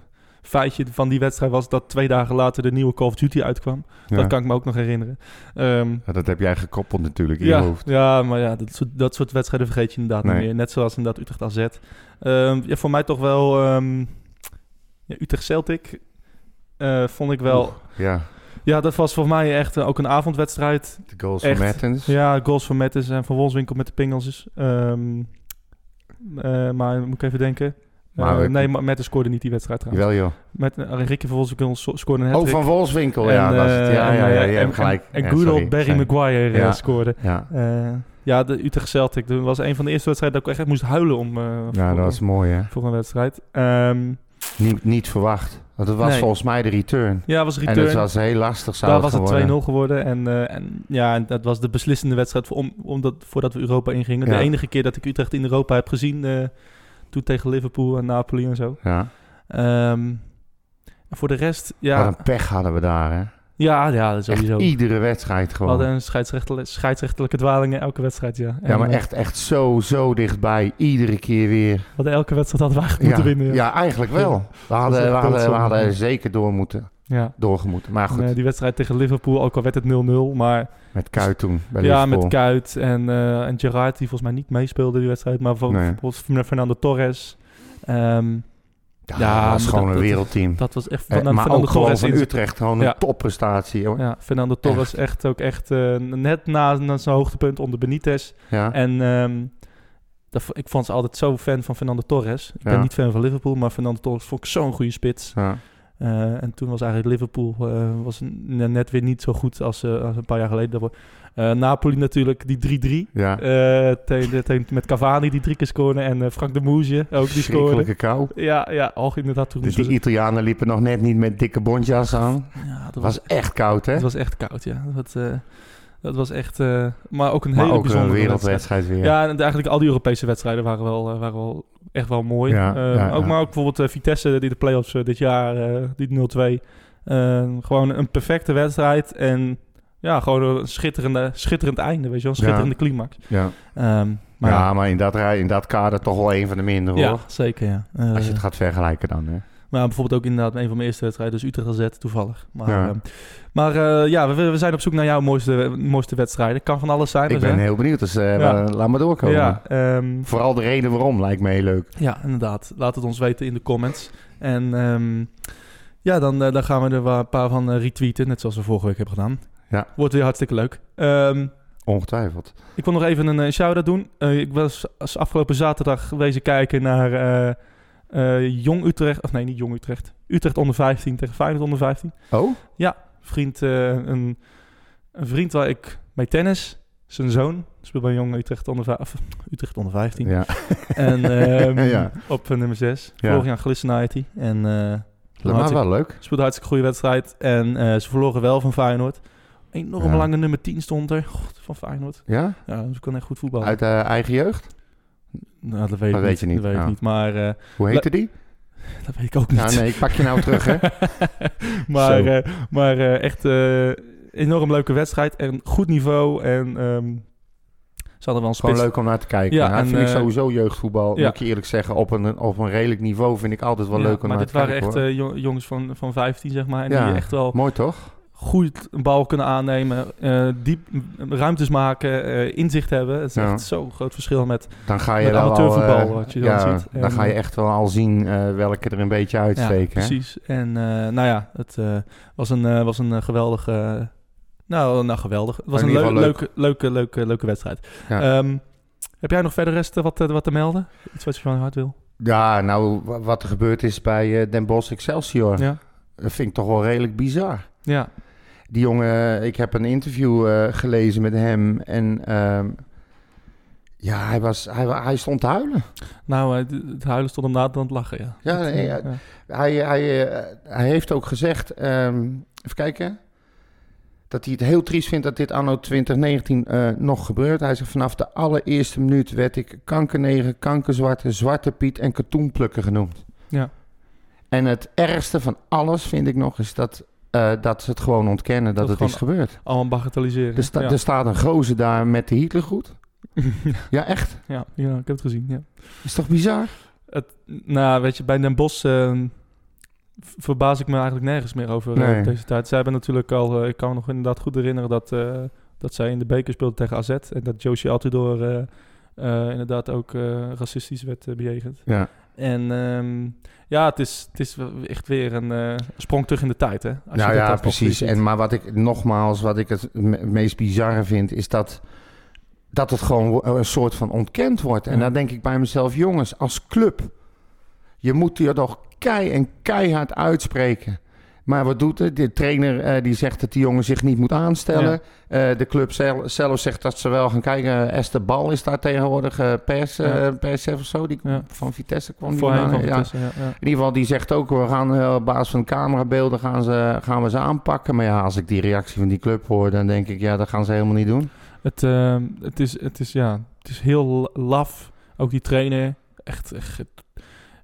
feitje van die wedstrijd was dat twee dagen later de nieuwe Call of Duty uitkwam. Ja. Dat kan ik me ook nog herinneren. Ehm, Ja, dat heb jij gekoppeld natuurlijk in ja, je hoofd. ja, maar ja, dat soort, dat soort wedstrijden vergeet je inderdaad Nee. niet meer. Net zoals inderdaad Utrecht AZ. Ehm, ja, voor mij toch wel ja, Utrecht Celtic. eh, vond ik wel. Oeh, Ja, Ja, dat was voor mij echt eh, ook een avondwedstrijd. de goals Echt. van Mertens. Ja, goals van Mettes en van Wolfswinkel met de pingels. Ehm, eh, maar moet ik even denken. Maar Eh, nee, maar Mettes scoorde niet die wedstrijd trouwens. Jawel joh. Met uh, Ricky van Wolfswinkel scoorde een Oh, van Wolfswinkel. En, ja, het. eh, Ja, en, ja, ja, en- gelijk. En, good old Barry Maguire Ja. scoorde. Ja, ja, de Utrecht Celtic. Dat was een van de eerste wedstrijden dat ik echt moest huilen om, ja, voor, dat was mooi hè. voor een wedstrijd. Ehm, Niet, niet verwacht. Want het was Nee. volgens mij de return. ja, was En return. het was heel lastig zou Daar het was het geworden. 2-0 geworden. En, eh, en ja, en dat was de beslissende wedstrijd voor, om, omdat, voordat we Europa ingingen. Ja. De enige keer dat ik Utrecht in Europa heb gezien. eh, toen tegen Liverpool en Napoli en zo. Ja. Ehm, en voor de rest, Wat ja, een pech hadden we daar, hè? Ja, ja, Echt sowieso. iedere wedstrijd We gewoon. hadden een scheidsrechtelijke, scheidsrechtelijke dwalingen elke wedstrijd, ja. Ja, maar eh, echt, echt zo, zo dichtbij. Iedere keer weer. We hadden elke wedstrijd hadden we eigenlijk Ja, moeten winnen. ja, eigenlijk wel. We hadden, we hadden, we hadden zeker door moeten, ja. doorgemoeten. Maar goed, En, die wedstrijd tegen Liverpool, ook al werd het 0-0, maar met Kuit toen bij ja, Liverpool. met Kuit en, eh, en Gerrard, die volgens mij niet meespeelde die wedstrijd, maar Nee. bijvoorbeeld Fernando Torres. Ehm, Ja, Ja, dat was gewoon dat- een wereldteam. dat was echt Eh, Fernando, maar Fernando ook Torres van in- Utrecht gewoon Ja. een topprestatie. Hoor. Ja, Fernando Torres echt ook echt eh, net na, na zijn hoogtepunt onder Benitez. Ja. En ehm, dat, ik vond ze altijd zo fan van Fernando Torres. Ik ben niet fan van Liverpool, maar Fernando Torres vond ik zo'n goede spits. Eh, en toen was eigenlijk Liverpool eh, was net weer niet zo goed als, eh, als een paar jaar geleden. Eh, Napoli natuurlijk, die 3-3. Ja. Eh, tegen, tegen, met Cavani die drie keer scoorde en eh, Frank de Moesje ook die scoorde. Schrikkelijke kou. Ja, ja, oh, inderdaad. Toen Dus die Italianen liepen nog net niet met dikke bontjas aan. ja, dat was echt koud, hè? Het was echt koud, ja. Dat, dat was echt... maar ook een maar hele ook een bijzondere wereldwedstrijd weer. Ja, en eigenlijk al die Europese wedstrijden waren wel, waren wel echt wel mooi. Ja, ja, ook, ja. Maar ook bijvoorbeeld Vitesse, die de play-offs dit jaar, die 0-2. Eh, gewoon een perfecte wedstrijd en ja, gewoon een schitterende, schitterend einde, weet je wel. Een schitterende climax. Ja. Ehm, maar ja, ja, maar in dat, rij- in dat kader toch wel een van de mindere, ja, hoor. zeker, ja. Eh, Als je het gaat vergelijken dan, hè? Maar bijvoorbeeld ook inderdaad een van mijn eerste wedstrijden, dus Utrecht AZ toevallig. Maar Ja. ja, maar, eh, ja we, we zijn op zoek naar jouw mooiste, mooiste wedstrijden. Kan van alles zijn. Ik dus, ben hè? heel benieuwd, dus eh, Ja. la- laat maar doorkomen. Ja, ehm, Vooral de reden waarom lijkt me heel leuk. ja, inderdaad. Laat het ons weten in de comments. En ehm, ja, dan, eh, dan gaan we er een paar van eh, retweeten, net zoals we vorige week hebben gedaan. Ja. Wordt weer hartstikke leuk. Ehm, Ongetwijfeld. ik wil nog even een eh, shout-out doen. Eh, ik was als afgelopen zaterdag wezen kijken naar eh, Jong Utrecht. Of nee, niet Jong Utrecht. Utrecht onder 15 tegen Feyenoord onder 15. Oh? Vriend, eh, een, een vriend waar ik bij tennis, zijn zoon, speelt bij Jong Utrecht onder, Utrecht onder 15. Ja. En ehm, Ja. op nummer 6. Ja. Vorig jaar glissenheid hij. En eh Maar wel leuk. speelde hartstikke goede wedstrijd. En ze verloren wel van Feyenoord. Enorm Ja. lange nummer 10 stond er. God, van Feyenoord. Ja? Ja, dus ik kan echt goed voetballen. Uit eh, eigen jeugd? Nou, dat weet Dat ik weet niet. je niet, Dat weet ik niet. Maar eh, Hoe heette die? dat weet ik ook niet. Ja, nee, ik pak je nou terug, hè? maar eh, maar echt enorm leuke wedstrijd. En goed niveau. En ehm ze hadden wel een Gewoon spits. leuk om naar te kijken. Ja, en, vind ik sowieso jeugdvoetbal, ja. moet ik je eerlijk zeggen, op een, op een redelijk niveau vind ik altijd wel Ja, leuk om maar naar dit te waren kijken. echt hoor. eh, jong- jongens van, van 15, zeg maar. En Ja. die echt wel Mooi toch? Goed een bal kunnen aannemen. eh, diep ruimtes maken. eh, inzicht hebben. Het is Ja. echt zo'n groot verschil met... Dan ga je Met wel al, amateurvoetbal, eh, wat je dan ja, ziet. Dan En, ga je echt wel al zien welke er een beetje uitsteken. ja, hè? precies. En nou ja, het was een, was een geweldige... nou, nou, geweldig. Het was een leuk. leuke, leuke, leuke, leuke wedstrijd. Ja. Ehm, heb jij nog verder rest eh, wat, wat te melden? Iets wat je van hart wil? Ja, nou, wa- wat er gebeurd is bij Den Bosch Excelsior, Ja. dat vind ik toch wel redelijk bizar. Ja. Die jongen, ik heb een interview eh, gelezen met hem en ehm, ja, hij, was, hij, hij stond te huilen. Nou, het huilen stond hem na dan het lachen, ja. Ja, nee, ja. Hij, hij, eh, hij heeft ook gezegd, ehm, even kijken, dat hij het heel triest vindt dat dit anno 2019 eh, nog gebeurt. Hij zegt vanaf de allereerste minuut werd ik kankerneger, kankerzwarte, zwarte piet en katoenplukker genoemd. Ja. En het ergste van alles vind ik nog is dat, eh, dat ze het gewoon ontkennen dat, Dat het is gebeurd. Allemaal bagatelliseren. Er, sta- ja. er staat een gozer daar met de Hitlergroet. Ja, echt. ja, ja, ik heb het gezien, ja. Is toch bizar? Het, nou, weet je, bij Den Bosch eh, v- verbaas ik me eigenlijk nergens meer over eh, Nee. deze tijd. Zij hebben natuurlijk al, eh, ik kan me nog inderdaad goed herinneren dat, dat zij in de beker speelden tegen AZ. En dat Josie Altidore eh, inderdaad ook racistisch werd bejegend. Ja. En ehm, ja, het is, het is echt weer een eh, sprong terug in de tijd, hè? Als je nou ja, precies. En, maar wat ik nogmaals, wat ik het me- meest bizarre vind, is dat, dat het gewoon wo- een soort van ontkend wordt. En Ja. dan denk ik bij mezelf, jongens, als club, je moet je toch kei en keihard uitspreken. Maar wat doet het? De trainer eh, die zegt dat die jongen zich niet moet aanstellen. Eh, de club zel- zelf zegt dat ze wel gaan kijken. Esther Bal is daar tegenwoordig eh, pers, Ja. perschef of zo. Die Ja. van Vitesse kwam die. Vitesse, ja. In ieder geval, die zegt ook, we gaan op basis van de camerabeelden gaan, ze, gaan we ze aanpakken. Maar ja, als ik die reactie van die club hoor, dan denk ik, ja, dat gaan ze helemaal niet doen. Het, ehm, het, is, het, is, ja, het is heel laf. Ook die trainer, echt, echt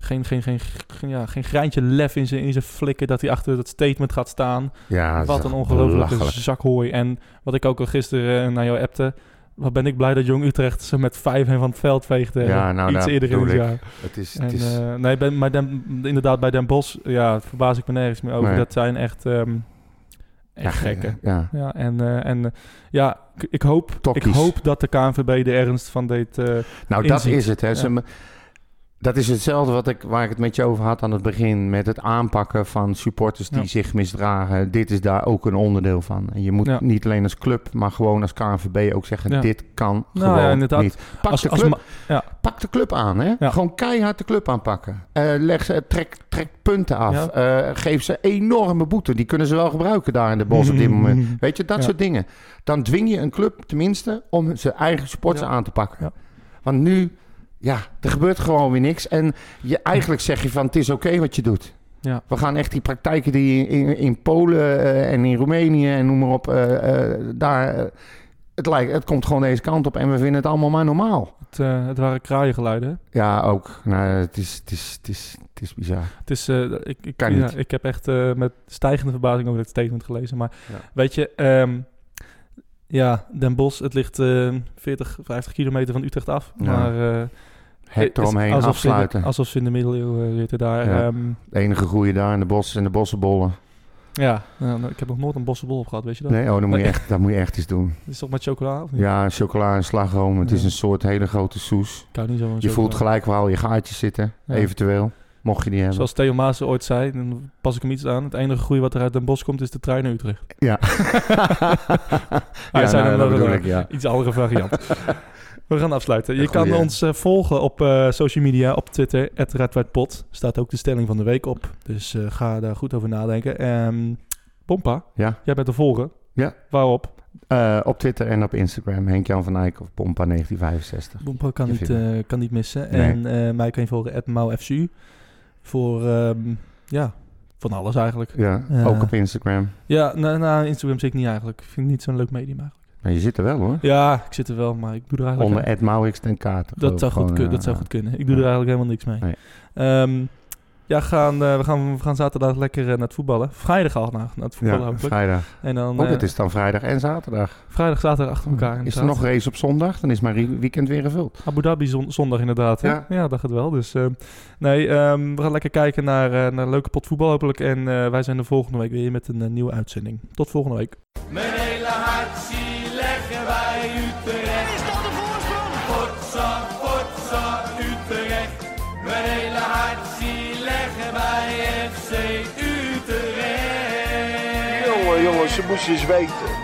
geen, geen, geen, geen, ja, geen greintje lef in zijn in zijn flikken dat hij achter dat statement gaat staan. Ja, Wat een ongelofelijke zakhooi. En wat ik ook al gisteren eh, naar jou appte. Wat ben ik blij dat Jong Utrecht ze met vijf en van het veld veegde. Ja, nou, iets eerder in het jaar. Het is, En, het is, eh, nee, ben, maar Den, inderdaad, bij Den Bos, ja, verbaas ik me nergens meer over. Nee. Dat zijn echt, ehm echt ja, gekken. Ja, Ja, en, eh, en ja, ik, hoop, ik hoop dat de KNVB de ernst van dit... Nou, dat is het. Hè. Ja. Ze dat is hetzelfde wat ik, waar ik het met je over had aan het begin. Met het aanpakken van supporters die Ja. zich misdragen. Dit is daar ook een onderdeel van. En je moet Ja. niet alleen als club, maar gewoon als KNVB ook zeggen: Ja. dit kan Nou gewoon niet. Pak, als, de club, pak de club aan. Hè? Gewoon keihard de club aanpakken. Eh, leg ze, trek, trek punten af. Eh, geef ze enorme boete. Die kunnen ze wel gebruiken daar in de bos op dit moment. Weet je, dat soort dingen. Dan dwing je een club tenminste om zijn eigen supporters aan te pakken. Ja. Want nu, ja, er gebeurt gewoon weer niks. En je, eigenlijk zeg je van, het is oké wat je doet. Ja. We gaan echt die praktijken die in, in Polen eh, en in Roemenië en noem maar op, eh, eh, daar... het, lijkt, het komt gewoon deze kant op en we vinden het allemaal maar normaal. het, het waren kraaiengeluiden. Ja, ook. Nou, het is, het is, het is, het is bizar. Het is, ik, ik, Kan ja, niet. ik heb echt met stijgende verbazing over dit statement gelezen. Maar Ja. weet je, ehm, ja, Den Bosch, het ligt eh 40, 50 kilometer van Utrecht af. Ja. Maar Hek het eromheen alsof ze in de- afsluiten. alsof ze in de middeleeuwen zitten daar. Ja. Ja, De enige groeien daar in de bossen en de bossenbollen. ja nou, nou, ik heb nog nooit een bossenbol op gehad, weet je dat? Nee, oh, dan moet, je echt, dat moet je echt eens doen. Is toch met chocola? Of niet? Ja, chocola en slagroom. Het is een soort hele grote soes. Hou niet zo Je chocola. voelt gelijk waar al je gaatjes zitten, Ja. eventueel. Mocht je die hebben. Zoals Theo Maas ooit zei, dan pas ik hem iets aan. Het enige groei wat er uit Den Bosch komt, is de trein naar Utrecht. Ja. Hij ja, zei nou, dat ik, ja. Iets andere variant. We gaan afsluiten. Je kan ons eh, volgen op eh, social media, op Twitter, @redwhitepot. Staat ook de stelling van de week op. Dus eh, ga daar goed over nadenken. Ehm Pompa, Ja. jij bent te volgen. Ja. Waarop? Op Twitter en op Instagram. Henk-Jan van Eyck of Pompa 1965. Pompa kan niet, kan niet missen. Nee. En mij kan je volgen, @mauFCU. Voor, ehm, ja, van alles eigenlijk. Ja, ook op Instagram. Ja, nou, nou, Instagram zit ik niet eigenlijk. Ik vind het niet zo'n leuk medium eigenlijk. Maar je zit er wel hoor. Ja, ik zit er wel, maar ik doe er eigenlijk... Onder Ed Mauwix en Kaarten. Dat zou, goed kun- dat zou goed kunnen. Ik doe er eigenlijk helemaal niks mee. Nee. Ehm, ja, gaan, eh, we, gaan, we gaan zaterdag lekker eh, naar het voetballen. Vrijdag al naar, naar het voetballen Ja, hopelijk. vrijdag. En dan Oh, eh, het is dan vrijdag en zaterdag. vrijdag, zaterdag achter elkaar. Is er nog race op zondag? Dan is mijn weekend weer gevuld. Abu Dhabi zon- zondag inderdaad. hè? Ja. Ja, dat gaat wel. Dus eh, nee, ehm, we gaan lekker kijken naar, eh, naar een leuke pot voetbal hopelijk. En eh, wij zijn de volgende week weer met een eh, nieuwe uitzending. Tot volgende week. Mijn hele hart Ze moesten eens weten.